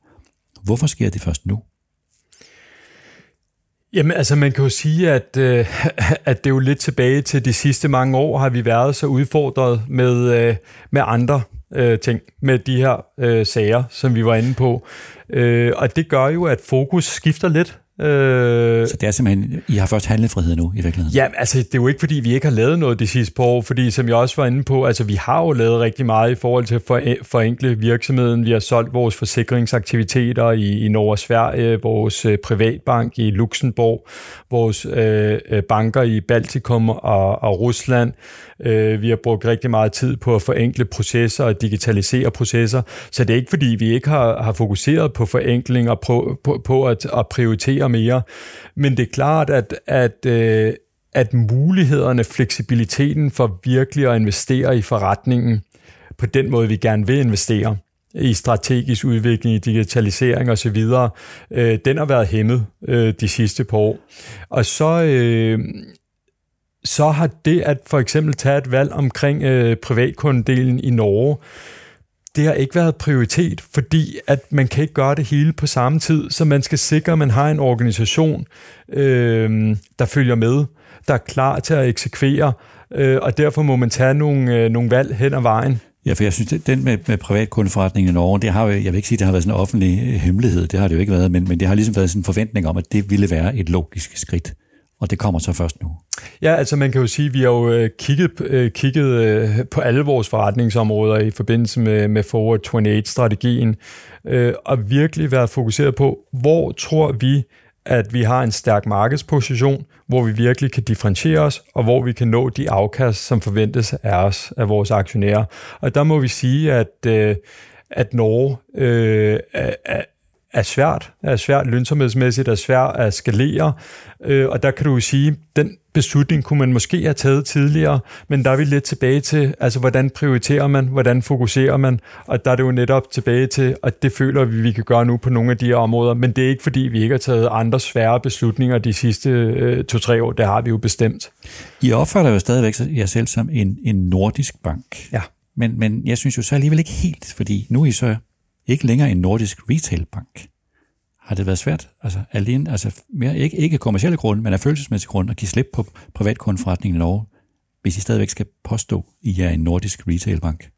[SPEAKER 1] Hvorfor sker det først nu?
[SPEAKER 2] Jamen altså man kan jo sige, at, øh, at det er jo lidt tilbage til de sidste mange år, har vi været så udfordret med, øh, med andre øh, ting, med de her øh, sager, som vi var inde på. Øh, og det gør jo, at fokus skifter lidt.
[SPEAKER 1] Øh, så det er simpelthen, I har først handlefrihed nu i virkeligheden?
[SPEAKER 2] Ja, altså det er jo ikke fordi, vi ikke har lavet noget de sidste par år, fordi som jeg også var inde på, altså vi har jo lavet rigtig meget i forhold til at forenkle virksomheden. Vi har solgt vores forsikringsaktiviteter i, i Norge og Sverige, vores øh, privatbank i Luxembourg, vores øh, øh, banker i Baltikum og, og Rusland. Øh, vi har brugt rigtig meget tid på at forenkle processer og digitalisere processer, så det er ikke fordi, vi ikke har, har fokuseret på forenkling og på, på, på at, at prioritere mere. Men det er klart, at, at, øh, at mulighederne, fleksibiliteten for virkelig at investere i forretningen på den måde, vi gerne vil investere, i strategisk udvikling, i digitalisering osv., øh, den har været hæmmet øh, de sidste par år. Og så, øh, så har det at for eksempel tage et valg omkring øh, privatkundedelen i Norge, det har ikke været prioritet, fordi at man kan ikke gøre det hele på samme tid, så man skal sikre, at man har en organisation, øh, der følger med, der er klar til at eksekvere, øh, og derfor må man tage nogle, øh, nogle valg hen ad vejen.
[SPEAKER 1] Ja, for jeg synes, den med, med privatkundeforretningen i Norge, det har jo, jeg vil ikke sige, det har været sådan en offentlig øh, hemmelighed, det har det jo ikke været, men, men det har ligesom været sådan en forventning om, at det ville være et logisk skridt og det kommer så først nu.
[SPEAKER 2] Ja, altså man kan jo sige, at vi har jo øh, kigget, øh, kigget øh, på alle vores forretningsområder i forbindelse med, med Forward 28-strategien, og virkelig været fokuseret på, hvor tror vi, at vi har en stærk markedsposition, hvor vi virkelig kan differentiere os, og hvor vi kan nå de afkast, som forventes af os, af vores aktionærer. Og der må vi sige, at, at Norge øh, er, er svært, er svært lønsomhedsmæssigt, er svært at skalere, øh, og der kan du jo sige, den beslutning kunne man måske have taget tidligere, men der er vi lidt tilbage til, altså hvordan prioriterer man, hvordan fokuserer man, og der er det jo netop tilbage til, og det føler vi, vi kan gøre nu på nogle af de her områder, men det er ikke fordi, vi ikke har taget andre svære beslutninger de sidste øh, to-tre år, det har vi jo bestemt.
[SPEAKER 1] I opfatter jo stadigvæk jer selv som en, en nordisk bank.
[SPEAKER 2] Ja.
[SPEAKER 1] Men, men jeg synes jo så alligevel ikke helt, fordi nu er I så ikke længere en nordisk retailbank. Har det været svært, altså alene, altså mere, ikke, ikke kommersielle grunde, men af følelsesmæssige grunde, at give slip på privatkundforretningen i Norge, hvis I stadigvæk skal påstå, at I er en nordisk retailbank?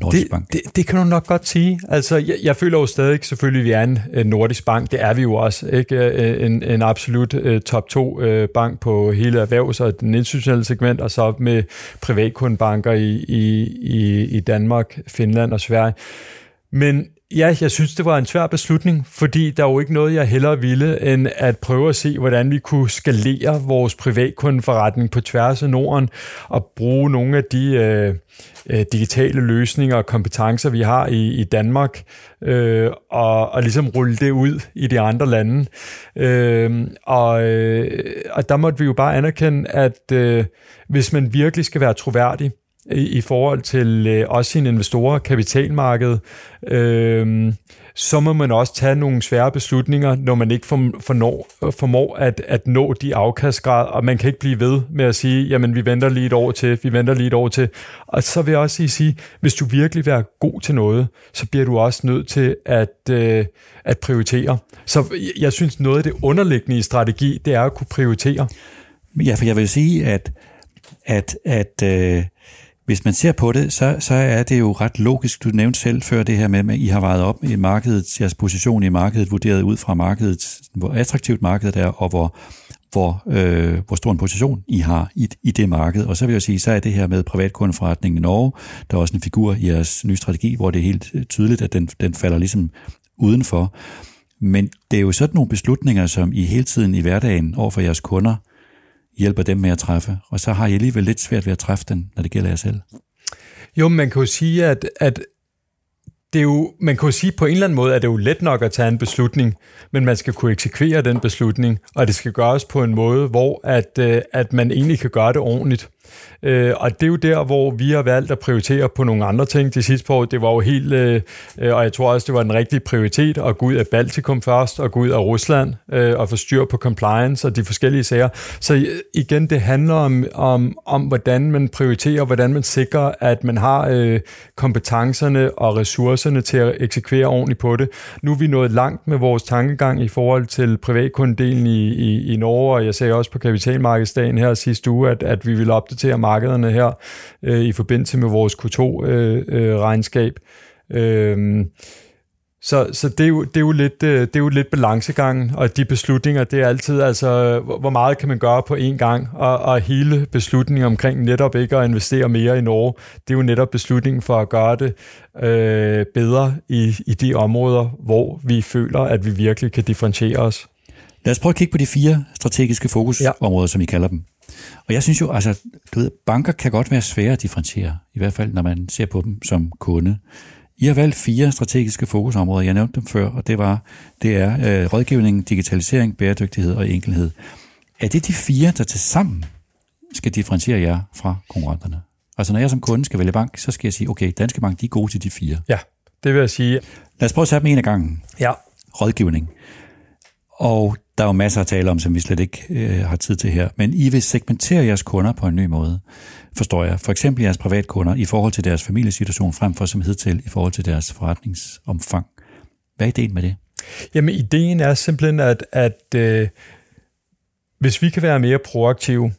[SPEAKER 2] Nordisk det, bank. Det, det kan du nok godt sige. Altså, jeg, jeg føler jo stadig selvfølgelig, at vi er en, en nordisk bank. Det er vi jo også. Ikke? Øh, en, en absolut uh, top 2 uh, bank på hele erhvervs- og den institutionelle segment, og så med privatkundbanker i, i, i, i Danmark, Finland og Sverige. Men ja, jeg synes, det var en svær beslutning, fordi der er jo ikke noget, jeg hellere ville, end at prøve at se, hvordan vi kunne skalere vores privatkundeforretning på tværs af Norden, og bruge nogle af de øh, øh digitale løsninger og kompetencer, vi har i, i Danmark, øh, og, og ligesom rulle det ud i de andre lande. Øh, og, øh, og der måtte vi jo bare anerkende, at øh, hvis man virkelig skal være troværdig, i, i forhold til øh, også sine investorer, kapitalmarkedet, øh, så må man også tage nogle svære beslutninger, når man ikke formår, øh, formår at, at nå de afkastgrad, og man kan ikke blive ved med at sige, jamen vi venter lige et år til, vi venter lige et år til. Og så vil jeg også sige, sige hvis du virkelig vil være god til noget, så bliver du også nødt til at, øh, at prioritere. Så jeg synes, noget af det underliggende i strategi, det er at kunne prioritere.
[SPEAKER 1] Ja, for jeg vil sige, at, at, at øh hvis man ser på det, så, så er det jo ret logisk. Du nævnte selv før det her med, at I har vejet op i markedet, jeres position i markedet, vurderet ud fra markedet, hvor attraktivt markedet er, og hvor, hvor, øh, hvor stor en position I har i, i det marked. Og så vil jeg sige, så er det her med privatkundeforretningen i Norge, der er også en figur i jeres nye strategi, hvor det er helt øh, tydeligt, at den, den falder ligesom udenfor. Men det er jo sådan nogle beslutninger, som I hele tiden i hverdagen over for jeres kunder hjælper dem med at træffe, og så har I alligevel lidt svært ved at træffe den, når det gælder jer selv.
[SPEAKER 2] Jo, man kan jo sige, at, at det er jo, man kan jo sige på en eller anden måde, at det er jo let nok at tage en beslutning, men man skal kunne eksekvere den beslutning, og det skal gøres på en måde, hvor at, øh, at man egentlig kan gøre det ordentligt. Øh, og det er jo der, hvor vi har valgt at prioritere på nogle andre ting de sidste par år. Det var jo helt, øh, øh, og jeg tror også, det var den rigtige prioritet at gå ud af Baltikum først, og gå ud af Rusland, øh, og få styr på compliance og de forskellige sager. Så igen, det handler om, om, om hvordan man prioriterer, hvordan man sikrer, at man har øh, kompetencerne og ressourcerne til at eksekvere ordentligt på det. Nu er vi nået langt med vores tankegang i forhold til privatkundedelen i, i, i Norge, og jeg sagde også på kapitalmarkedsdagen her sidste uge, at, at vi vil opdatere markederne her øh, i forbindelse med vores Q2-regnskab. Øh, øh, så, så det, er jo, det, er jo lidt, øh, det er jo lidt balancegangen, og de beslutninger, det er altid, altså, hvor meget kan man gøre på én gang, og, og hele beslutningen omkring netop ikke at investere mere i Norge, det er jo netop beslutningen for at gøre det øh, bedre i, i de områder, hvor vi føler, at vi virkelig kan differentiere os.
[SPEAKER 1] Lad os prøve at kigge på de fire strategiske fokusområder, ja. som I kalder dem. Og jeg synes jo, altså, du ved, banker kan godt være svære at differentiere, i hvert fald når man ser på dem som kunde. I har valgt fire strategiske fokusområder, jeg nævnte dem før, og det var, det er øh, rådgivning, digitalisering, bæredygtighed og enkelhed. Er det de fire, der til sammen skal differentiere jer fra konkurrenterne? Altså når jeg som kunde skal vælge bank, så skal jeg sige, okay, Danske Bank, de er gode til de fire.
[SPEAKER 2] Ja, det vil jeg sige.
[SPEAKER 1] Lad os prøve at tage dem en af gangen.
[SPEAKER 2] Ja.
[SPEAKER 1] Rådgivning. Og der er jo masser at tale om, som vi slet ikke øh, har tid til her. Men I vil segmentere jeres kunder på en ny måde, forstår jeg. For eksempel jeres privatkunder i forhold til deres familiesituation, frem for som hidtil i forhold til deres forretningsomfang. Hvad er ideen med det?
[SPEAKER 2] Jamen, ideen er simpelthen, at, at øh, hvis vi kan være mere proaktive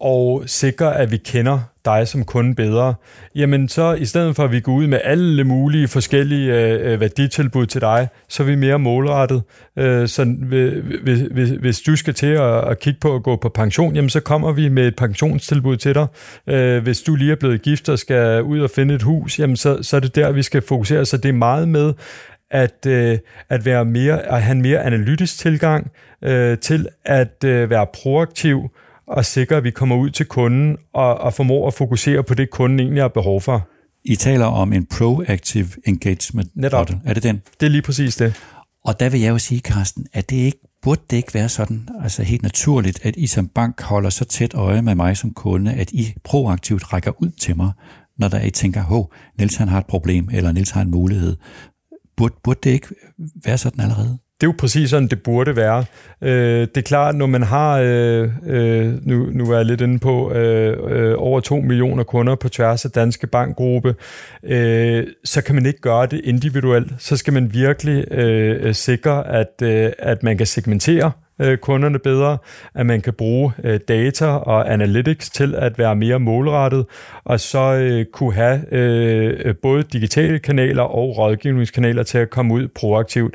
[SPEAKER 2] og sikre, at vi kender dig som kunde bedre, jamen så i stedet for at vi går ud med alle mulige forskellige øh, øh værditilbud til dig, så er vi mere målrettet. Øh, så hvis, hvis, hvis du skal til at, at kigge på at gå på pension, jamen så kommer vi med et pensionstilbud til dig. Øh, hvis du lige er blevet gift og skal ud og finde et hus, jamen så, så er det der, vi skal fokusere. Så det er meget med at, øh, at være mere, at have en mere analytisk tilgang øh, til at øh, være proaktiv, og sikre, at vi kommer ud til kunden og, og formår at fokusere på det, kunden egentlig har behov for.
[SPEAKER 1] I taler om en proactive engagement
[SPEAKER 2] Netop.
[SPEAKER 1] model. Er det den?
[SPEAKER 2] Det er lige præcis det.
[SPEAKER 1] Og der vil jeg jo sige, Carsten, at det ikke burde det ikke være sådan, altså helt naturligt, at I som bank holder så tæt øje med mig som kunde, at I proaktivt rækker ud til mig, når der I tænker, hov, Niels han har et problem, eller Niels har en mulighed. Burde, burde det ikke være sådan allerede?
[SPEAKER 2] Det er jo præcis sådan, det burde være. Øh, det er klart, når man har, øh, øh, nu, nu er jeg lidt inde på, øh, øh, over 2 millioner kunder på tværs af Danske Bankgruppe, øh, så kan man ikke gøre det individuelt. Så skal man virkelig øh, sikre, at, øh, at man kan segmentere øh, kunderne bedre, at man kan bruge øh, data og analytics til at være mere målrettet, og så øh, kunne have øh, både digitale kanaler og rådgivningskanaler til at komme ud proaktivt.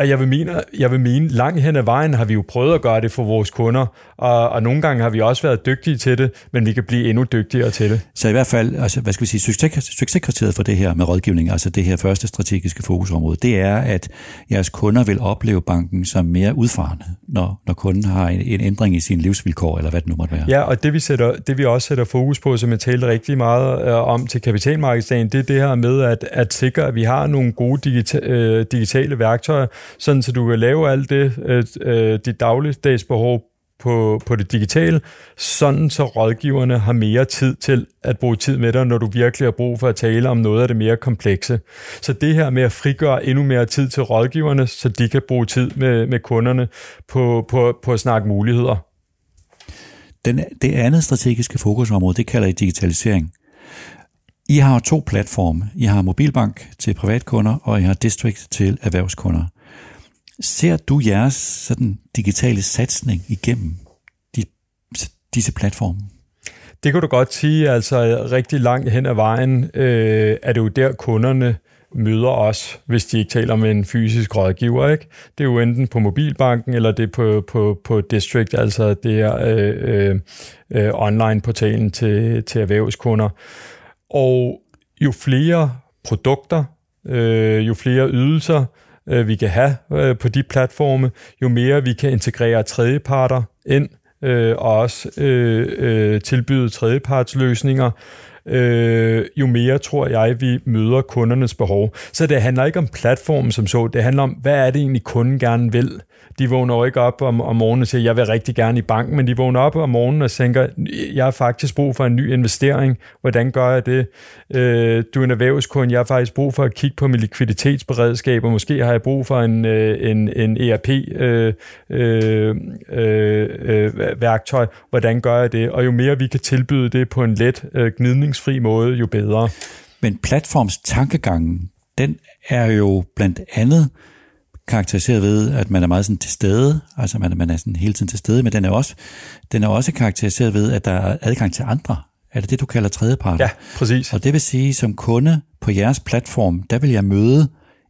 [SPEAKER 2] Og jeg vil, mene, jeg vil mene, langt hen ad vejen har vi jo prøvet at gøre det for vores kunder, og, og nogle gange har vi også været dygtige til det, men vi kan blive endnu dygtigere til det.
[SPEAKER 1] Så i hvert fald, altså, hvad skal vi sige, succes, succeskriteriet for det her med rådgivning, altså det her første strategiske fokusområde, det er, at jeres kunder vil opleve banken som mere udfarende, når, når kunden har en, en ændring i sin livsvilkår, eller hvad det nu måtte være.
[SPEAKER 2] Ja, og det vi, sætter, det vi også sætter fokus på, som jeg talte rigtig meget øh, om til kapitalmarkedsdagen, det er det her med at, at sikre, at vi har nogle gode digita- øh, digitale værktøjer, sådan så du kan lave alt det, øh, øh, dit dagligdags behov på, på det digitale, sådan så rådgiverne har mere tid til at bruge tid med dig, når du virkelig har brug for at tale om noget af det mere komplekse. Så det her med at frigøre endnu mere tid til rådgiverne, så de kan bruge tid med, med kunderne på, på, på at snakke muligheder.
[SPEAKER 1] Den, det andet strategiske fokusområde, det kalder I digitalisering. I har to platforme. I har mobilbank til privatkunder, og I har district til erhvervskunder. Ser du jeres sådan, digitale satsning igennem de, disse platforme?
[SPEAKER 2] Det kan du godt sige. Altså rigtig langt hen ad vejen øh, er det jo der, kunderne møder os, hvis de ikke taler med en fysisk rådgiver. Ikke? Det er jo enten på mobilbanken, eller det er på, på, på District, altså det er øh, øh, online-portalen til, til erhvervskunder. Og jo flere produkter, øh, jo flere ydelser, øh, vi kan have øh, på de platforme, jo mere vi kan integrere tredjeparter ind, øh, og også øh, øh, tilbyde tredjepartsløsninger, øh, jo mere tror jeg, vi møder kundernes behov. Så det handler ikke om platformen som så, det handler om, hvad er det egentlig, kunden gerne vil. De vågner jo ikke op om, om morgenen og siger, jeg vil rigtig gerne i banken, men de vågner op om morgenen og tænker, jeg har faktisk brug for en ny investering. Hvordan gør jeg det? Øh, du er en erhvervskunde, jeg har faktisk brug for at kigge på min likviditetsberedskab, og måske har jeg brug for en, øh, en, en ERP-værktøj. Øh, øh, øh, øh Hvordan gør jeg det? Og jo mere vi kan tilbyde det på en let, øh, gnidningsfri måde, jo bedre.
[SPEAKER 1] Men platforms tankegangen, den er jo blandt andet karakteriseret ved, at man er meget sådan til stede, altså man, man er sådan hele tiden til stede, men den er, også, den er også karakteriseret ved, at der er adgang til andre. Er det det, du kalder tredjepart?
[SPEAKER 2] Ja, præcis.
[SPEAKER 1] Og det vil sige, som kunde på jeres platform, der vil jeg møde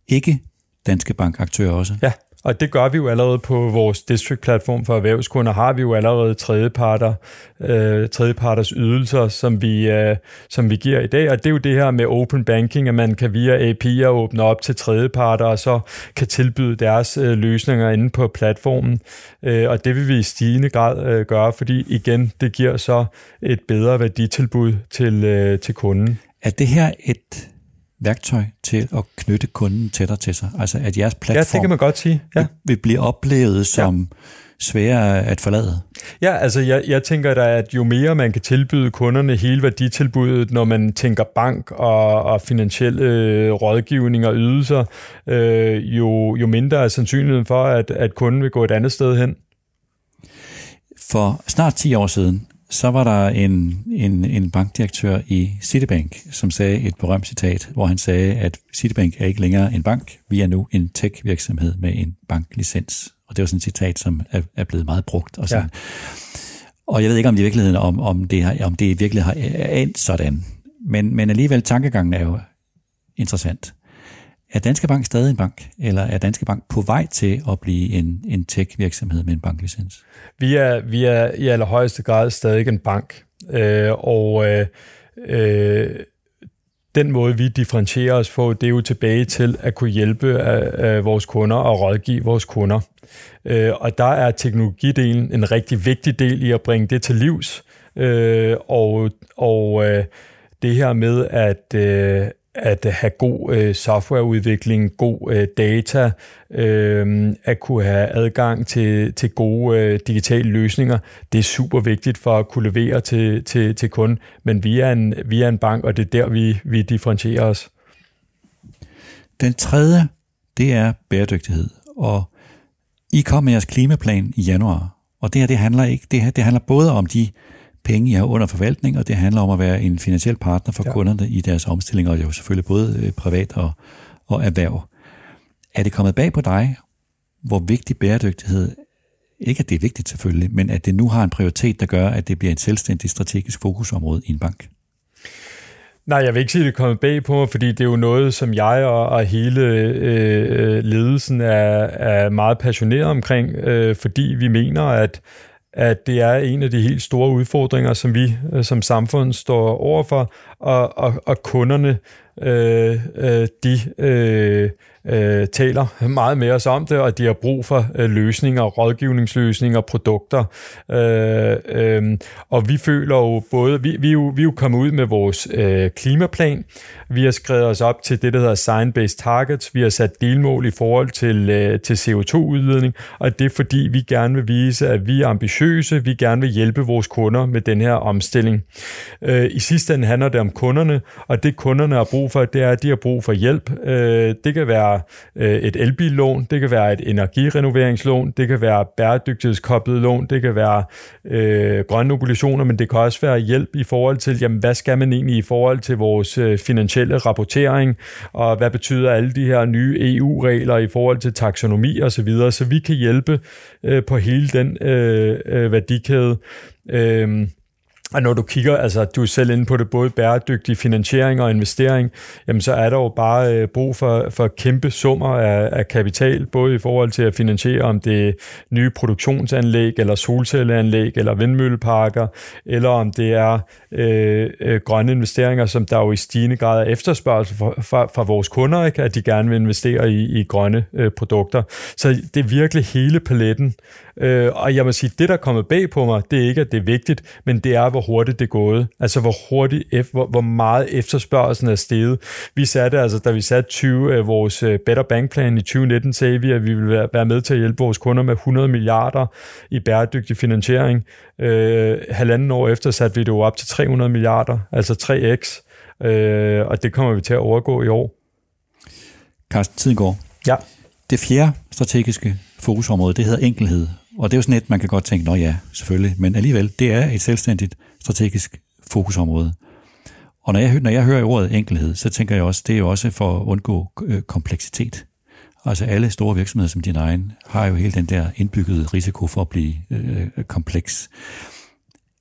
[SPEAKER 1] ikke Danske Bank-aktører også.
[SPEAKER 2] Ja, og det gør vi jo allerede på vores district-platform for erhvervskunder, har vi jo allerede tredjeparter, øh, tredjeparters ydelser, som vi, øh, som vi giver i dag. Og det er jo det her med open banking, at man kan via API'er åbne op til tredjeparter, og så kan tilbyde deres øh, løsninger inde på platformen. Øh, og det vil vi i stigende grad øh, gøre, fordi igen, det giver så et bedre værditilbud til, øh, til kunden.
[SPEAKER 1] Er det her et værktøj til at knytte kunden tættere til sig. Altså at jeres platform
[SPEAKER 2] ja, det kan man godt sige. Ja.
[SPEAKER 1] vil blive oplevet som ja. sværere at forlade.
[SPEAKER 2] Ja, altså jeg, jeg tænker da, at jo mere man kan tilbyde kunderne hele værditilbuddet, når man tænker bank og, og finansielle øh, rådgivning og ydelser, øh, jo, jo mindre er sandsynligheden for, at, at kunden vil gå et andet sted hen.
[SPEAKER 1] For snart 10 år siden, så var der en, en, en bankdirektør i Citibank, som sagde et berømt citat, hvor han sagde, at Citibank er ikke længere en bank, vi er nu en tech-virksomhed med en banklicens. Og det var sådan et citat, som er, er blevet meget brugt. Og, sådan. Ja. og jeg ved ikke om det i virkeligheden, om, om, det, har, om det virkelig har endt sådan. Men, men alligevel, tankegangen er jo interessant. Er Danske Bank stadig en bank, eller er Danske Bank på vej til at blive en, en tech-virksomhed med en banklicens?
[SPEAKER 2] Vi er, vi er i allerhøjeste grad stadig en bank, øh, og øh, øh, den måde, vi differentierer os på, det er jo tilbage til at kunne hjælpe øh, øh vores kunder og rådgive vores kunder. Øh, og der er teknologidelen en rigtig vigtig del i at bringe det til livs, øh, og, og øh, det her med, at, øh, at have god øh, softwareudvikling, god øh, data, øh, at kunne have adgang til, til gode øh, digitale løsninger, det er super vigtigt for at kunne levere til, til, til kunden. Men vi er, en, vi er en bank, og det er der, vi, vi differentierer os.
[SPEAKER 1] Den tredje, det er bæredygtighed. Og I kom med jeres klimaplan i januar, og det her, det handler ikke, det, her, det handler både om de penge, I har under forvaltning, og det handler om at være en finansiel partner for ja. kunderne i deres omstilling, og jo selvfølgelig både øh, privat og, og erhverv. Er det kommet bag på dig, hvor vigtig bæredygtighed, ikke at det er vigtigt selvfølgelig, men at det nu har en prioritet, der gør, at det bliver et selvstændigt strategisk fokusområde i en bank?
[SPEAKER 2] Nej, jeg vil ikke sige, at det er kommet bag på mig, fordi det er jo noget, som jeg og, og hele øh, ledelsen er, er meget passioneret omkring, øh, fordi vi mener, at at det er en af de helt store udfordringer, som vi øh, som samfund står overfor, og, og, og kunderne, øh, øh, de øh, øh, taler meget med os om det, og de har brug for øh, løsninger, rådgivningsløsninger, produkter. Øh, øh, og vi føler jo både, vi, vi, er jo, vi er jo kommet ud med vores øh, klimaplan, vi har skrevet os op til det, der hedder Science-Based Targets, vi har sat delmål i forhold til, øh, til CO2-udledning, og det er fordi, vi gerne vil vise, at vi er ambitiøse, vi gerne vil hjælpe vores kunder med den her omstilling. Øh, I sidste ende handler det om kunderne, og det kunderne har brug for, det er, at de har brug for hjælp. Øh, det kan være være øh, et elbillån, det kan være et energirenoveringslån, det kan være bæredygtighedskoblet lån, det kan være øh, grønne obligationer, men det kan også være hjælp i forhold til, jamen, hvad skal man egentlig i forhold til vores øh, finansielle rapportering, og hvad betyder alle de her nye EU-regler i forhold til taksonomi osv., så, videre, så vi kan hjælpe øh, på hele den øh, øh, værdikæde. Øh, og når du kigger, altså du er selv inde på det, både bæredygtig finansiering og investering, jamen så er der jo bare øh, brug for, for kæmpe summer af, af kapital, både i forhold til at finansiere, om det er nye produktionsanlæg, eller solcelleanlæg, eller vindmølleparker, eller om det er øh, øh, grønne investeringer, som der jo i stigende grad er efterspørgsel fra, fra, fra vores kunder, ikke? at de gerne vil investere i, i grønne øh, produkter. Så det er virkelig hele paletten. Øh, og jeg må sige, det der er kommet bag på mig, det er ikke, at det er vigtigt, men det er, hvor hurtigt det er gået. Altså, hvor hurtigt, hvor, hvor meget efterspørgelsen er steget. Vi satte, altså, da vi satte 20, øh, vores øh, Better Bank Plan i 2019, sagde vi, at vi ville være, med til at hjælpe vores kunder med 100 milliarder i bæredygtig finansiering. Øh, halvanden år efter satte vi det jo op til 300 milliarder, altså 3x, øh, og det kommer vi til at overgå i år.
[SPEAKER 1] Carsten, tiden går.
[SPEAKER 2] Ja.
[SPEAKER 1] Det fjerde strategiske fokusområde, det hedder enkelhed. Og det er jo sådan et, man kan godt tænke, nå ja, selvfølgelig, men alligevel, det er et selvstændigt strategisk fokusområde. Og når jeg, når jeg hører ordet enkelhed, så tænker jeg også, det er jo også for at undgå øh, kompleksitet. Altså alle store virksomheder som din egen har jo hele den der indbyggede risiko for at blive øh, kompleks.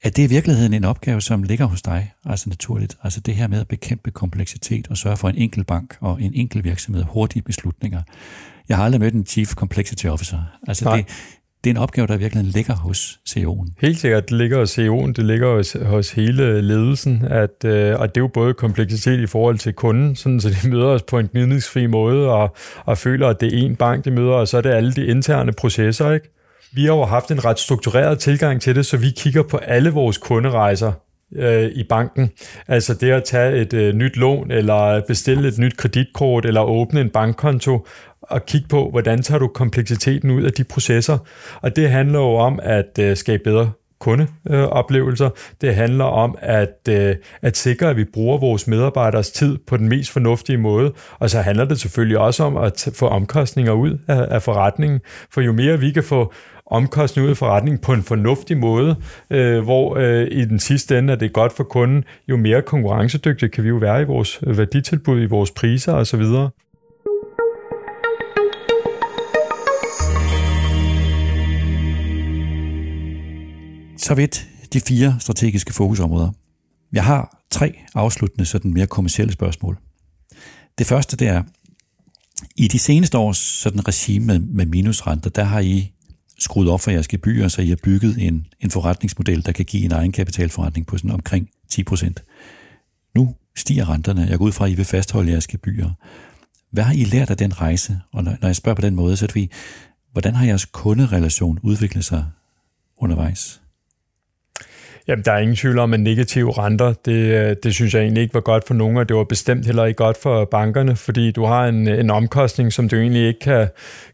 [SPEAKER 1] Er det i virkeligheden en opgave, som ligger hos dig, altså naturligt? Altså det her med at bekæmpe kompleksitet og sørge for en enkel bank og en enkel virksomhed, hurtige beslutninger. Jeg har aldrig mødt en Chief Complexity Officer. Altså det, det er en opgave, der virkelig ligger hos CEO'en.
[SPEAKER 2] Helt sikkert, det ligger hos CEO'en, det ligger hos, hos hele ledelsen, at, øh, og det er jo både kompleksitet i forhold til kunden, sådan, så de møder os på en gnidningsfri måde, og, og føler, at det er én bank, de møder, og så er det alle de interne processer, ikke? Vi har jo haft en ret struktureret tilgang til det, så vi kigger på alle vores kunderejser øh, i banken. Altså det at tage et øh, nyt lån, eller bestille et nyt kreditkort, eller åbne en bankkonto, at kigge på, hvordan tager du kompleksiteten ud af de processer. Og det handler jo om at øh, skabe bedre kundeoplevelser. Det handler om at, øh, at sikre, at vi bruger vores medarbejderes tid på den mest fornuftige måde. Og så handler det selvfølgelig også om at få omkostninger ud af, af forretningen. For jo mere vi kan få omkostninger ud af forretningen på en fornuftig måde, øh, hvor øh, i den sidste ende er det godt for kunden, jo mere konkurrencedygtige kan vi jo være i vores øh, værditilbud, i vores priser osv.
[SPEAKER 1] Så vidt de fire strategiske fokusområder. Jeg har tre afsluttende, sådan mere kommersielle spørgsmål. Det første det er, i de seneste års sådan regime med, med minusrenter, der har I skruet op for jeres gebyrer, så I har bygget en, en forretningsmodel, der kan give en egenkapitalforretning på sådan omkring 10 procent. Nu stiger renterne. Jeg går ud fra, at I vil fastholde jeres gebyrer. Hvad har I lært af den rejse? Og når, jeg spørger på den måde, så er det fordi, hvordan har jeres kunderelation udviklet sig undervejs?
[SPEAKER 2] Jamen, der er ingen tvivl om, at negative renter, det, øh, det synes jeg egentlig ikke var godt for nogen, og det var bestemt heller ikke godt for bankerne, fordi du har en, en omkostning, som du egentlig ikke kan,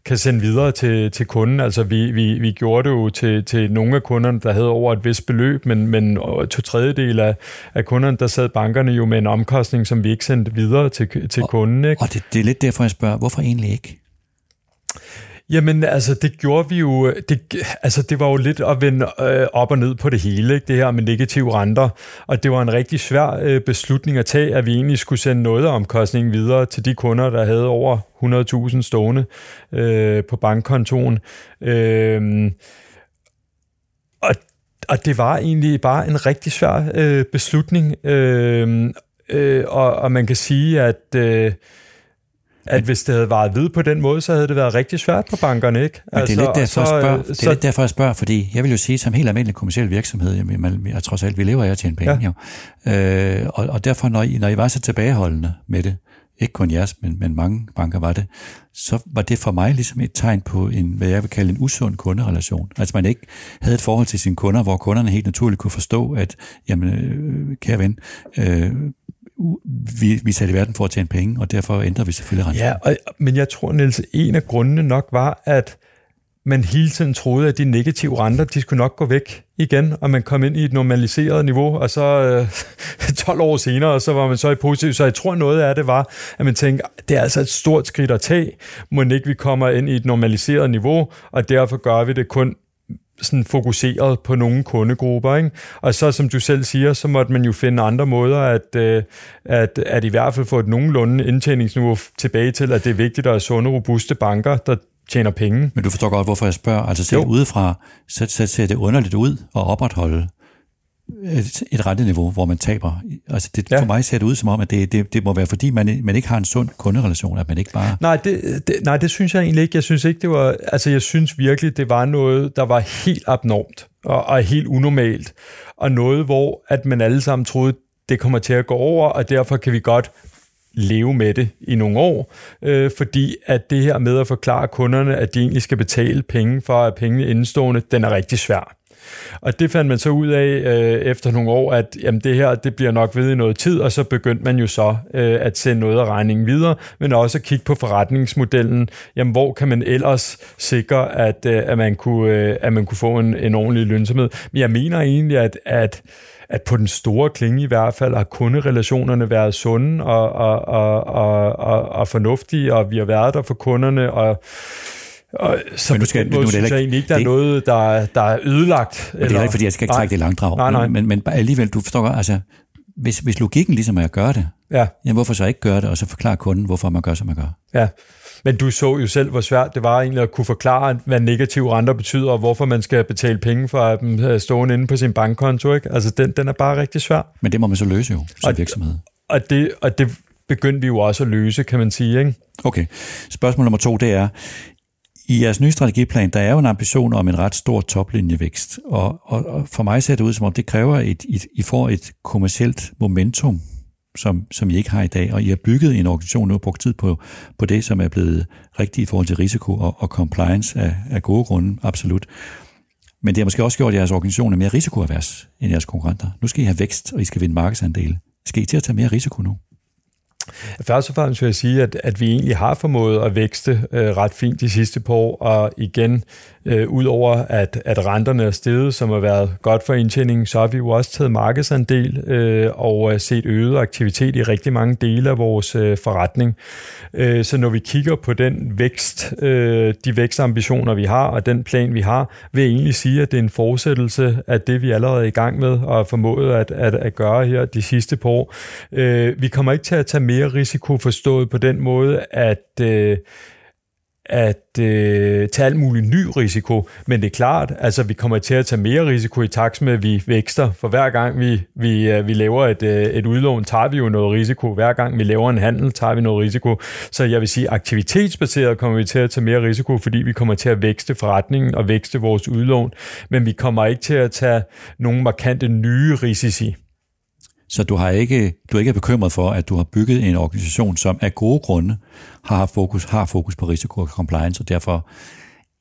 [SPEAKER 2] kan sende videre til, til kunden. Altså, vi, vi, vi gjorde det jo til, til nogle af kunderne, der havde over et vist beløb, men, men to tredjedel af, af kunderne, der sad bankerne jo med en omkostning, som vi ikke sendte videre til, til
[SPEAKER 1] og,
[SPEAKER 2] kunden. Ikke?
[SPEAKER 1] Og det, det er lidt derfor, jeg spørger, hvorfor egentlig ikke?
[SPEAKER 2] Jamen, altså, det gjorde vi jo, det, altså, det var jo lidt at vende øh, op og ned på det hele, ikke? det her med negative renter, og det var en rigtig svær øh, beslutning at tage, at vi egentlig skulle sende noget af omkostningen videre til de kunder, der havde over 100.000 stående øh, på bankkontoen. Øh, og, og det var egentlig bare en rigtig svær øh, beslutning, øh, øh, og, og man kan sige, at... Øh, at hvis det havde varet ved på den måde, så havde det været rigtig svært på bankerne, ikke?
[SPEAKER 1] Men altså, det er lidt derfor, så, jeg spørger, det er så, lidt derfor, jeg spørger, fordi jeg vil jo sige, som helt almindelig kommersiel virksomhed, jamen, man, jeg, trods alt, vi lever af at tjene penge, ja. jo. Øh, og, og derfor, når I, når I var så tilbageholdende med det, ikke kun jeres, men, men mange banker var det, så var det for mig ligesom et tegn på en, hvad jeg vil kalde en usund kunderelation. Altså man ikke havde et forhold til sine kunder, hvor kunderne helt naturligt kunne forstå, at, jamen, øh, kære ven, øh, vi, vi satte i verden for at tjene penge, og derfor ændrer vi selvfølgelig renten.
[SPEAKER 2] Ja, og, men jeg tror, Niels, en af grundene nok var, at man hele tiden troede, at de negative renter, de skulle nok gå væk igen, og man kom ind i et normaliseret niveau, og så øh, 12 år senere, så var man så i positiv. Så jeg tror, noget af det var, at man tænkte, det er altså et stort skridt at tage, må ikke vi kommer ind i et normaliseret niveau, og derfor gør vi det kun sådan fokuseret på nogle kundegrupper. Ikke? Og så, som du selv siger, så måtte man jo finde andre måder at, øh, at, at i hvert fald få et nogenlunde indtjeningsniveau tilbage til, at det er vigtigt at have sunde, robuste banker, der tjener penge.
[SPEAKER 1] Men du forstår godt, hvorfor jeg spørger. Altså set udefra, så, så ser det underligt ud at opretholde et, et renteniveau, hvor man taber. Altså det, ja. For mig ser det ud som om, at det, det, det må være, fordi man, man ikke har en sund kunderelation, at man ikke bare...
[SPEAKER 2] Nej det, det, nej, det synes jeg egentlig ikke. Jeg synes ikke, det var... Altså, jeg synes virkelig, det var noget, der var helt abnormt og, og helt unormalt. Og noget, hvor at man alle sammen troede, det kommer til at gå over, og derfor kan vi godt leve med det i nogle år, øh, fordi at det her med at forklare kunderne, at de egentlig skal betale penge for at pengene indstående, den er rigtig svær. Og det fandt man så ud af øh, efter nogle år, at jamen, det her det bliver nok ved i noget tid, og så begyndte man jo så øh, at sende noget af regningen videre, men også at kigge på forretningsmodellen. Jamen, hvor kan man ellers sikre, at, øh, at, man, kunne, øh, at man kunne få en, en ordentlig lønsomhed? Men jeg mener egentlig, at, at at på den store klinge i hvert fald har kunderelationerne været sunde og, og, og, og, og, og fornuftige, og vi har været der for kunderne, og og så men nu skal, nu, synes jeg egentlig ikke, der det, er noget, der, der er ødelagt.
[SPEAKER 1] Men det er ikke, fordi jeg skal ikke trække det langdrag. Nej, nej. Men, men, alligevel, du forstår godt, altså, hvis, hvis logikken ligesom er at gøre det, ja. jamen, hvorfor så ikke gøre det, og så forklare kunden, hvorfor man gør, som man gør?
[SPEAKER 2] Ja, men du så jo selv, hvor svært det var egentlig at kunne forklare, hvad negative renter betyder, og hvorfor man skal betale penge for at dem øh, stående inde på sin bankkonto. Ikke? Altså, den, den er bare rigtig svær.
[SPEAKER 1] Men det må man så løse jo, som og, virksomhed.
[SPEAKER 2] Og det, og det begyndte vi jo også at løse, kan man sige. Ikke?
[SPEAKER 1] Okay. Spørgsmål nummer to, det er, i jeres nye strategiplan, der er jo en ambition om en ret stor toplinjevækst, og, og, og for mig ser det ud som om, det kræver, at I får et kommercielt momentum, som, som I ikke har i dag, og I har bygget en organisation nu og brugt tid på, på det, som er blevet rigtigt i forhold til risiko og, og compliance af, af gode grunde, absolut. Men det har måske også gjort jeres organisation mere risikoavers end jeres konkurrenter. Nu skal I have vækst, og I skal vinde markedsandele. Skal I til at tage mere risiko nu?
[SPEAKER 2] Først og fremmest vil jeg sige, at, at vi egentlig har formået at vækste øh, ret fint de sidste par år, og igen, øh, udover at, at renterne er steget, som har været godt for indtjeningen, så har vi jo også taget markedsandel øh, og øh, set øget aktivitet i rigtig mange dele af vores øh, forretning. Øh, så når vi kigger på den vækst, øh, de vækstambitioner, vi har, og den plan, vi har, vil jeg egentlig sige, at det er en fortsættelse af det, vi allerede er i gang med og har formået at, at, at gøre her de sidste par år. Øh, vi kommer ikke til at tage mere risiko forstået på den måde, at øh, at øh, tage alt muligt ny risiko, men det er klart, altså vi kommer til at tage mere risiko i takt med, at vi vækster, for hver gang vi, vi, øh, vi laver et, øh, et udlån, tager vi jo noget risiko, hver gang vi laver en handel, tager vi noget risiko, så jeg vil sige, aktivitetsbaseret kommer vi til at tage mere risiko, fordi vi kommer til at vækste forretningen og vækste vores udlån, men vi kommer ikke til at tage nogle markante nye risici.
[SPEAKER 1] Så du har ikke, du er ikke bekymret for, at du har bygget en organisation, som af gode grunde har fokus, har fokus på risiko og compliance, og derfor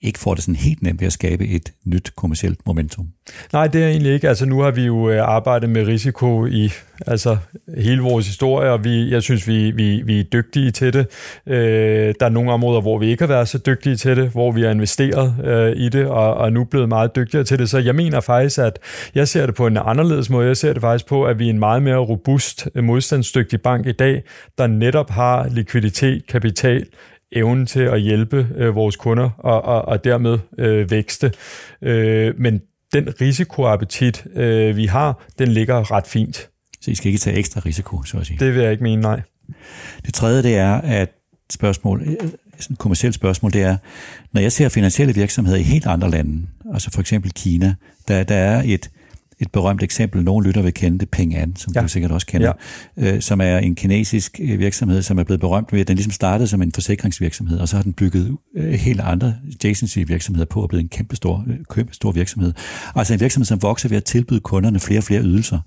[SPEAKER 1] ikke får det sådan helt nemt ved at skabe et nyt kommersielt momentum.
[SPEAKER 2] Nej, det er egentlig ikke. Altså nu har vi jo øh, arbejdet med risiko i altså hele vores historie, og vi, jeg synes, vi, vi, vi er dygtige til det. Øh, der er nogle områder, hvor vi ikke har været så dygtige til det, hvor vi har investeret øh, i det, og, og nu er blevet meget dygtigere til det. Så jeg mener faktisk, at jeg ser det på en anderledes måde. Jeg ser det faktisk på, at vi er en meget mere robust, øh, modstandsdygtig bank i dag, der netop har likviditet, kapital, evnen til at hjælpe øh, vores kunder og, og, og dermed øh, vækste. Øh, men den risikoappetit, øh, vi har, den ligger ret fint.
[SPEAKER 1] Så I skal ikke tage ekstra risiko, så at sige?
[SPEAKER 2] Det vil jeg ikke mene, nej.
[SPEAKER 1] Det tredje, det er, at spørgsmål, øh, sådan et kommersielt spørgsmål, det er, når jeg ser finansielle virksomheder i helt andre lande, altså for eksempel Kina, der, der er et, et berømt eksempel, nogen lytter vil kende det, Peng An, som ja. du sikkert også kender, ja. øh, som er en kinesisk øh, virksomhed, som er blevet berømt ved, at den ligesom startede som en forsikringsvirksomhed, og så har den bygget øh, helt andre adjacency virksomheder på og blevet en kæmpe stor, øh, kæmpe stor virksomhed. Altså en virksomhed, som vokser ved at tilbyde kunderne flere og flere ydelser.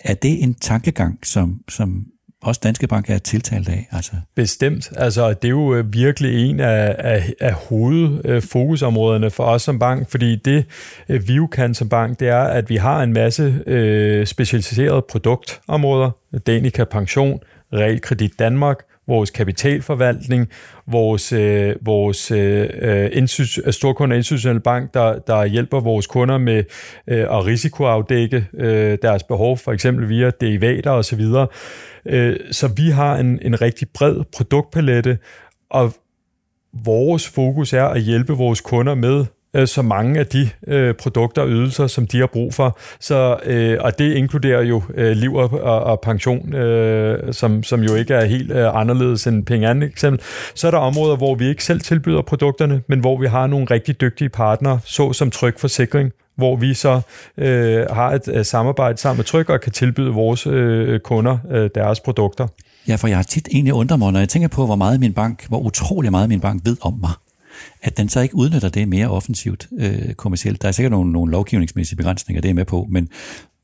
[SPEAKER 1] Er det en tankegang, som, som også Danske Bank er tiltalt af. Altså.
[SPEAKER 2] Bestemt. Altså, det er jo øh, virkelig en af, af, af hovedfokusområderne for os som bank, fordi det øh, vi jo kan som bank, det er, at vi har en masse øh, specialiserede produktområder. Danica Pension, Realkredit Danmark, vores kapitalforvaltning, vores, øh, vores øh, øh, øh storkunder institutionelle bank, der, der hjælper vores kunder med øh, at risikoafdække øh, deres behov, for eksempel via derivater osv., Øh, så vi har en, en rigtig bred produktpalette, og vores fokus er at hjælpe vores kunder med øh, så mange af de øh, produkter og ydelser, som de har brug for. Så, øh, og det inkluderer jo øh, liv og, og, og pension, øh, som, som jo ikke er helt øh, anderledes end penge andet eksempel. Så er der områder, hvor vi ikke selv tilbyder produkterne, men hvor vi har nogle rigtig dygtige partnere, så som Tryg Forsikring, hvor vi så øh, har et øh, samarbejde sammen med Tryg og kan tilbyde vores øh, kunder øh, deres produkter.
[SPEAKER 1] Ja, for jeg har tit egentlig undret mig, når jeg tænker på, hvor meget min bank, hvor utrolig meget min bank ved om mig, at den så ikke udnytter det mere offensivt øh, kommercielt. Der er sikkert nogle, nogle lovgivningsmæssige begrænsninger, det er med på, men,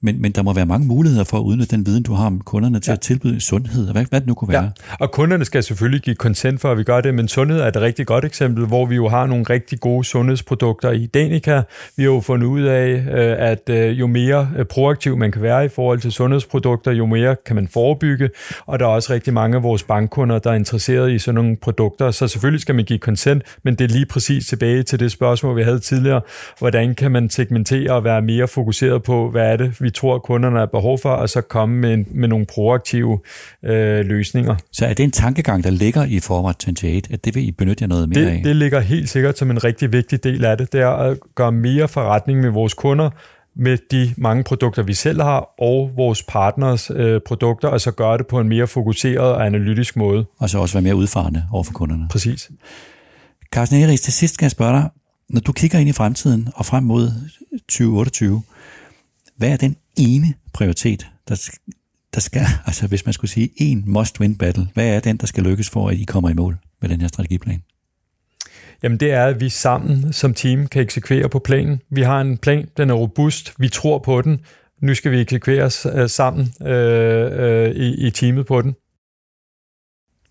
[SPEAKER 1] men, men der må være mange muligheder for at udnytte den viden, du har om kunderne til ja. at tilbyde sundhed, og hvad, hvad det nu kunne være. Ja.
[SPEAKER 2] Og kunderne skal selvfølgelig give consent for, at vi gør det, men sundhed er et rigtig godt eksempel, hvor vi jo har nogle rigtig gode sundhedsprodukter i Danica. Vi har jo fundet ud af, øh, at øh, jo mere øh, proaktiv man kan være i forhold til sundhedsprodukter, jo mere kan man forebygge, og der er også rigtig mange af vores bankkunder, der er interesseret i sådan nogle produkter, så selvfølgelig skal man give consent, men det er lige præcis tilbage til det spørgsmål, vi havde tidligere. Hvordan kan man segmentere og være mere fokuseret på, hvad er det, vi tror, kunderne har behov for, og så komme med, med nogle proaktive øh, løsninger.
[SPEAKER 1] Så er det en tankegang, der ligger i Forward 28, at det vil I benytte jer noget mere
[SPEAKER 2] det,
[SPEAKER 1] af?
[SPEAKER 2] Det ligger helt sikkert som en rigtig vigtig del af det. Det er at gøre mere forretning med vores kunder, med de mange produkter, vi selv har, og vores partners øh, produkter, og så gøre det på en mere fokuseret og analytisk måde.
[SPEAKER 1] Og så også være mere udfarende over for kunderne.
[SPEAKER 2] Præcis.
[SPEAKER 1] Carsten Eris, til sidst skal jeg spørge dig, når du kigger ind i fremtiden og frem mod 2028, hvad er den ene prioritet, der, der skal, altså hvis man skulle sige en must-win battle, hvad er den, der skal lykkes for, at I kommer i mål med den her strategiplan?
[SPEAKER 2] Jamen det er, at vi sammen som team kan eksekvere på planen. Vi har en plan, den er robust, vi tror på den. Nu skal vi eksekvere øh, sammen øh, øh, i, i teamet på den.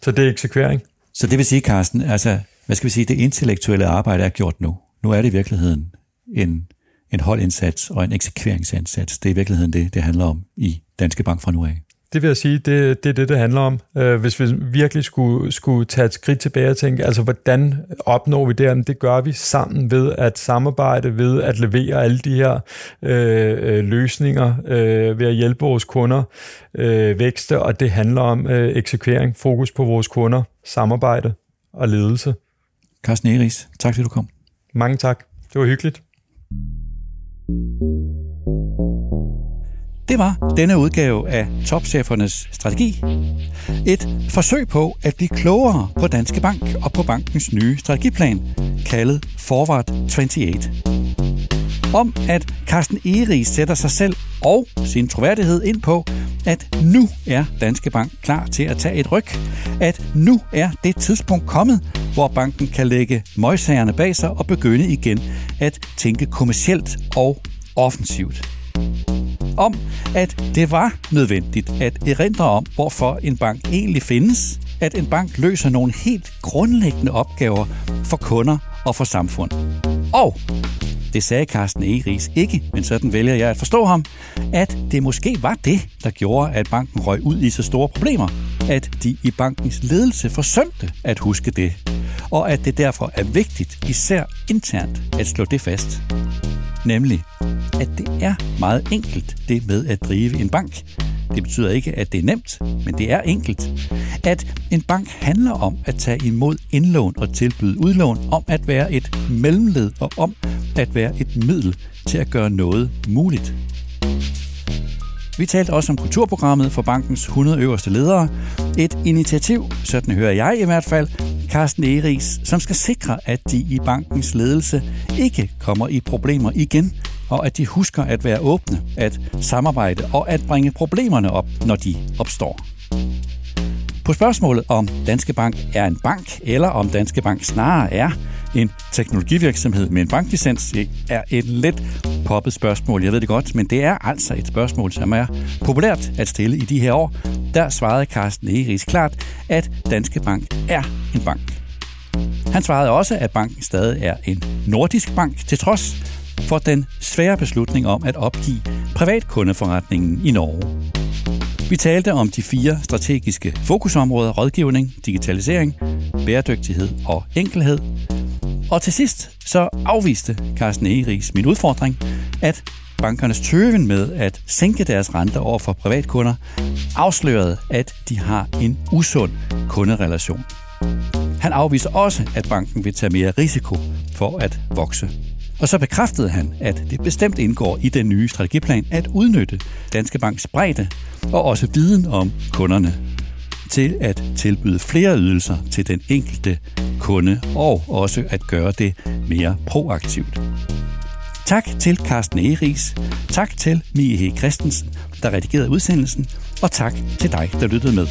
[SPEAKER 2] Så det er eksekvering.
[SPEAKER 1] Så det vil sige, Carsten, altså, hvad skal vi sige, det intellektuelle arbejde er gjort nu. Nu er det i virkeligheden en en holdindsats og en eksekveringsindsats. Det er i virkeligheden det, det handler om i Danske Bank fra nu af.
[SPEAKER 2] Det vil jeg sige, det, det er det, det handler om. Øh, hvis vi virkelig skulle, skulle tage et skridt tilbage og tænke, altså hvordan opnår vi det? Det gør vi sammen ved at samarbejde, ved at levere alle de her øh, øh, løsninger, øh, ved at hjælpe vores kunder øh, vækste, og det handler om øh, eksekvering, fokus på vores kunder, samarbejde og ledelse.
[SPEAKER 1] Carsten Eris, tak fordi du kom.
[SPEAKER 2] Mange tak. Det var hyggeligt.
[SPEAKER 1] Det var denne udgave af Topchefernes Strategi. Et forsøg på at blive klogere på Danske Bank og på bankens nye strategiplan, kaldet Forward 28. Om at Carsten Eris sætter sig selv og sin troværdighed ind på, at nu er Danske Bank klar til at tage et ryg. At nu er det tidspunkt kommet, hvor banken kan lægge møgssagerne bag sig og begynde igen at tænke kommercielt og offensivt. Om, at det var nødvendigt at erindre om, hvorfor en bank egentlig findes, at en bank løser nogle helt grundlæggende opgaver for kunder og for samfund. Og det sagde Carsten Egeris ikke, men sådan vælger jeg at forstå ham, at det måske var det, der gjorde, at banken røg ud i så store problemer, at de i bankens ledelse forsømte at huske det, og at det derfor er vigtigt, især internt, at slå det fast. Nemlig, at det er meget enkelt, det med at drive en bank. Det betyder ikke, at det er nemt, men det er enkelt. At en bank handler om at tage imod indlån og tilbyde udlån, om at være et mellemled og om at være et middel til at gøre noget muligt. Vi talte også om kulturprogrammet for bankens 100 øverste ledere. Et initiativ, sådan hører jeg i hvert fald, Carsten Eriks, som skal sikre, at de i bankens ledelse ikke kommer i problemer igen, og at de husker at være åbne, at samarbejde og at bringe problemerne op, når de opstår. På spørgsmålet om Danske Bank er en bank, eller om Danske Bank snarere er en teknologivirksomhed med en banklicens, er et let poppet spørgsmål, jeg ved det godt, men det er altså et spørgsmål, som er populært at stille i de her år. Der svarede Carsten Egeris klart, at Danske Bank er en bank. Han svarede også, at banken stadig er en nordisk bank, til trods for den svære beslutning om at opgive privatkundeforretningen i Norge. Vi talte om de fire strategiske fokusområder, rådgivning, digitalisering, bæredygtighed og enkelhed. Og til sidst så afviste Carsten Egeris min udfordring, at bankernes tøven med at sænke deres renter over for privatkunder afslørede, at de har en usund kunderelation. Han afviser også, at banken vil tage mere risiko for at vokse. Og så bekræftede han, at det bestemt indgår i den nye strategiplan at udnytte Danske Banks bredde og også viden om kunderne til at tilbyde flere ydelser til den enkelte kunde og også at gøre det mere proaktivt. Tak til Carsten Eris, tak til Mie Christensen, der redigerede udsendelsen, og tak til dig, der lyttede med.